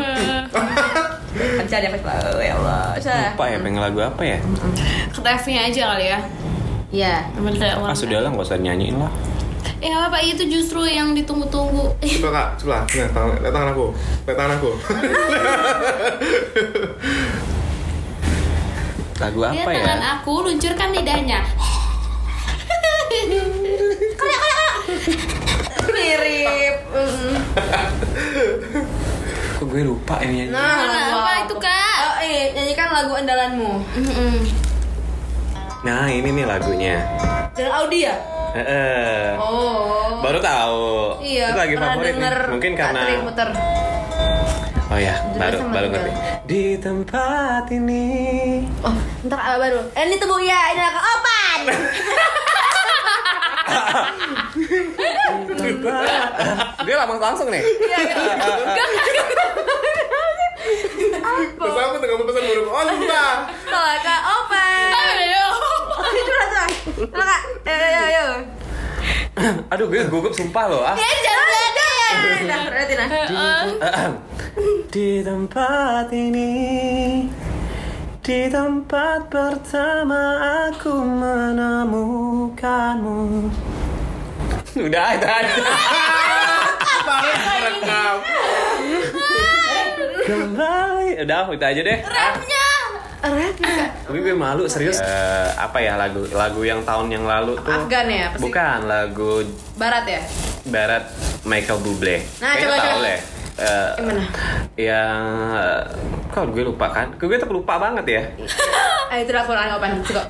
Speaker 4: Bisa dia tahu ya Allah.
Speaker 5: Apa ya pengen lagu apa ya?
Speaker 2: Refnya aja kali ya.
Speaker 4: Iya.
Speaker 5: Ah sudah lah nggak usah nyanyiin lah.
Speaker 2: Eh apa itu justru yang ditunggu-tunggu.
Speaker 3: Coba kak, coba. Nah, tangan, lihat tangan aku. Lihat tangan aku. (laughs)
Speaker 5: Lagu
Speaker 2: Lihat
Speaker 5: apa ya?
Speaker 2: tangan aku, luncurkan lidahnya.
Speaker 4: Mirip. Mm.
Speaker 5: Kok gue lupa ini nyanyi.
Speaker 4: Nah, lagu
Speaker 2: apa itu, Kak?
Speaker 4: Oh, eh, nyanyikan lagu andalanmu.
Speaker 2: Mm-mm.
Speaker 5: Nah ini nih lagunya.
Speaker 4: Dan Audi ya?
Speaker 5: Heeh.
Speaker 4: Oh.
Speaker 5: Baru tahu.
Speaker 4: Iya,
Speaker 5: Itu lagi favorit nih. Mungkin karena
Speaker 4: muter.
Speaker 5: Oh ya, baru baru ngerti. Di tempat ini.
Speaker 4: Oh, ntar apa baru? Eh, ini tuh ya, ini akan open. (laughs)
Speaker 5: Dia langsung langsung nih.
Speaker 3: Terus aku tengah pesan burung onta.
Speaker 4: Salah Kak, open.
Speaker 2: Ayo.
Speaker 4: Itu lah, Kak. Salah, Kak. Ayo, ayo, ayo. (coughs)
Speaker 5: Aduh, gue gugup sumpah loh. Ah.
Speaker 4: Eh, jangan ada ya. Nah, berarti nah. (coughs)
Speaker 5: Di tempat ini Di tempat pertama aku menemukanmu Udah itu aja. (laughs) (laughs) Kembali Udah itu aja deh
Speaker 4: Rapnya.
Speaker 5: Tapi gue malu serius Eh, Apa ya lagu lagu yang tahun yang lalu tuh
Speaker 4: Afgan ya, apa sih?
Speaker 5: Bukan lagu
Speaker 4: Barat ya?
Speaker 5: Barat Michael Bublé
Speaker 4: Nah,
Speaker 5: Kayaknya
Speaker 4: coba,
Speaker 5: tahu
Speaker 4: coba.
Speaker 5: deh Eh,
Speaker 4: Gimana?
Speaker 5: yang kok gue lupa kan? Gue tetap lupa banget ya. (laughs)
Speaker 4: Ayo, itu kurang open. Cukup.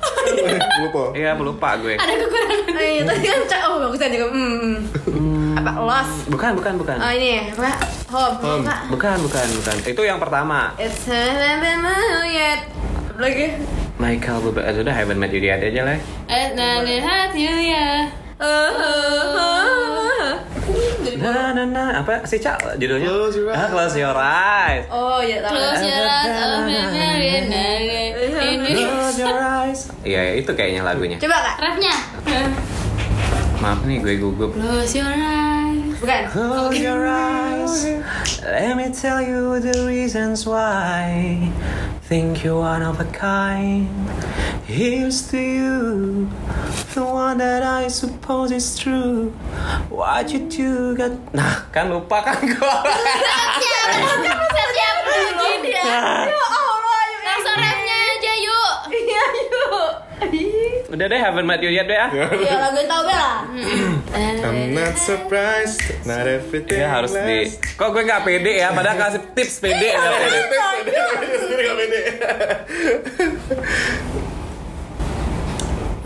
Speaker 3: Lupa.
Speaker 5: Iya, lupa gue.
Speaker 2: Ada kekurangan.
Speaker 4: Ayo, tadi kan cak. Oh, bagusan juga. Hmm. (laughs) Apa? Lost.
Speaker 5: Bukan, bukan, bukan.
Speaker 4: Oh, ini apa? Home.
Speaker 3: Home.
Speaker 4: Apa?
Speaker 5: Bukan, bukan, bukan. Itu yang pertama.
Speaker 4: It's never yet. Lagi.
Speaker 5: Michael Bublé. Eh, Sudah Haven't Met You Yet aja lah.
Speaker 2: Eh, nah, lihat you ya.
Speaker 4: Uh.
Speaker 5: Nah, nah, nah. Apa sih, Cak? Judulnya?
Speaker 3: Close your
Speaker 5: Ah, Close Your Eyes.
Speaker 4: Oh, iya tahu.
Speaker 2: Close your eyes, eyes.
Speaker 5: Close Your Eyes. Iya, ya, itu kayaknya lagunya.
Speaker 4: Coba kak.
Speaker 2: Refnya.
Speaker 5: Maaf nih, gue gugup.
Speaker 2: Close your eyes.
Speaker 4: Bukan.
Speaker 5: Close your eyes. Let me tell you the reasons why. Think you're one of a kind. Here's to you, the one that I suppose is true. What you do got? Nah, kan lupa kan gue.
Speaker 2: Gini ya.
Speaker 4: Ya Allah, yuk.
Speaker 2: Langsung refnya aja yuk.
Speaker 4: Iya, yuk.
Speaker 5: Udah deh, haven't met you yet deh ah.
Speaker 4: Iya, lagu yang tahu Bella.
Speaker 3: I'm not surprised, not everything.
Speaker 5: Ya harus di. Kok gue nggak pede ya? Padahal kasih tips pede. nggak pede.
Speaker 3: Sendiri gak pede.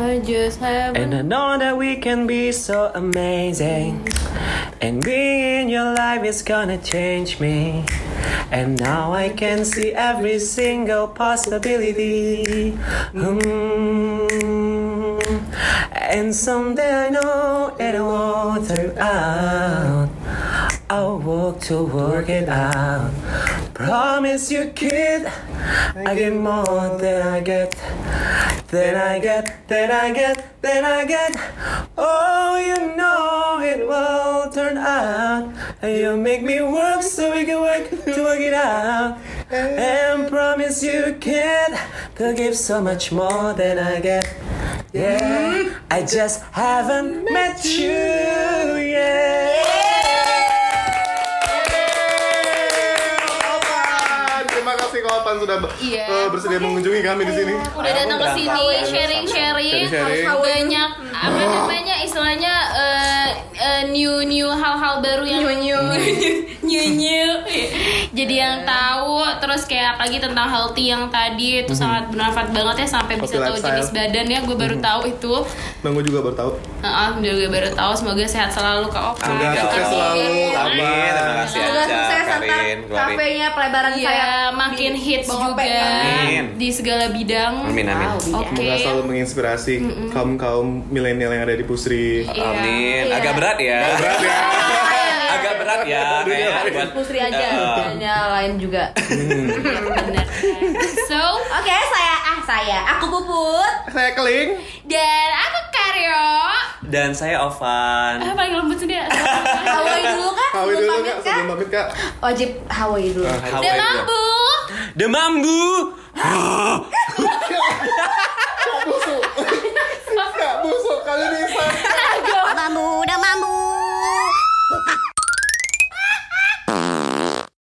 Speaker 2: I just have.
Speaker 5: And I know that we can be so amazing. And being in your life is gonna change me. And now I can see every single possibility. Hmm. And someday I know it will turn out. I'll walk to work it out. Promise you, kid, I get more than I get, than I get, than I get, than I get. Oh, you know it will turn out. You make me work so we can work to work it out. And promise you, kid, to give so much more than I get. Yeah, I just haven't met you yet.
Speaker 3: Terima kasih Opan sudah
Speaker 2: Iya.
Speaker 3: eh, bersedia mengunjungi kami di sini.
Speaker 2: udah datang ke sini sharing-sharing
Speaker 3: Sharing-sharing.
Speaker 2: banyak apa namanya istilahnya eh, eh, new new hal-hal baru yang new new (laughs) new (laughs) jadi yang tahu terus kayak apalagi tentang healthy yang tadi itu sangat bermanfaat banget ya sampai bisa tahu
Speaker 3: lifestyle.
Speaker 2: jenis badan ya gue baru tahu itu
Speaker 3: Bang gue juga baru tahu.
Speaker 2: Heeh, gue baru tahu semoga sehat selalu kak Oka
Speaker 3: Semoga sukses selalu.
Speaker 5: Amin, terima kasih
Speaker 4: Semoga sukses
Speaker 5: Karin,
Speaker 4: kafenya pelebaran
Speaker 2: Iya,
Speaker 4: saya
Speaker 2: makin hits
Speaker 4: Bang
Speaker 2: juga.
Speaker 5: Amin.
Speaker 2: di segala bidang.
Speaker 5: Amin amin.
Speaker 2: Oke.
Speaker 3: Semoga selalu menginspirasi kaum kaum milenial yang ada di Pusri.
Speaker 2: Iya.
Speaker 5: Amin.
Speaker 4: Iya.
Speaker 5: Agak berat berat ya.
Speaker 3: Berat ya.
Speaker 5: Agak berat ya. (laughs) ya, ya. Buat
Speaker 4: Pusri eh, aja,
Speaker 5: eh.
Speaker 4: hanya lain juga.
Speaker 2: Hmm. Benar. So,
Speaker 4: oke okay, saya ah saya aku Puput.
Speaker 3: Saya Keling.
Speaker 2: Dan aku Karyo.
Speaker 5: Dan saya Ovan.
Speaker 2: Ah, paling lembut sendiri.
Speaker 4: Hawaii dulu kak. Hawaii
Speaker 3: dulu kak. Sebelum pamit kak.
Speaker 4: Wajib Hawaii dulu.
Speaker 3: Uh,
Speaker 5: Hawaii
Speaker 2: Demambu.
Speaker 5: Demambu. (laughs)
Speaker 2: busuk.
Speaker 5: busuk. Enggak busuk kali ini. mamura mamura.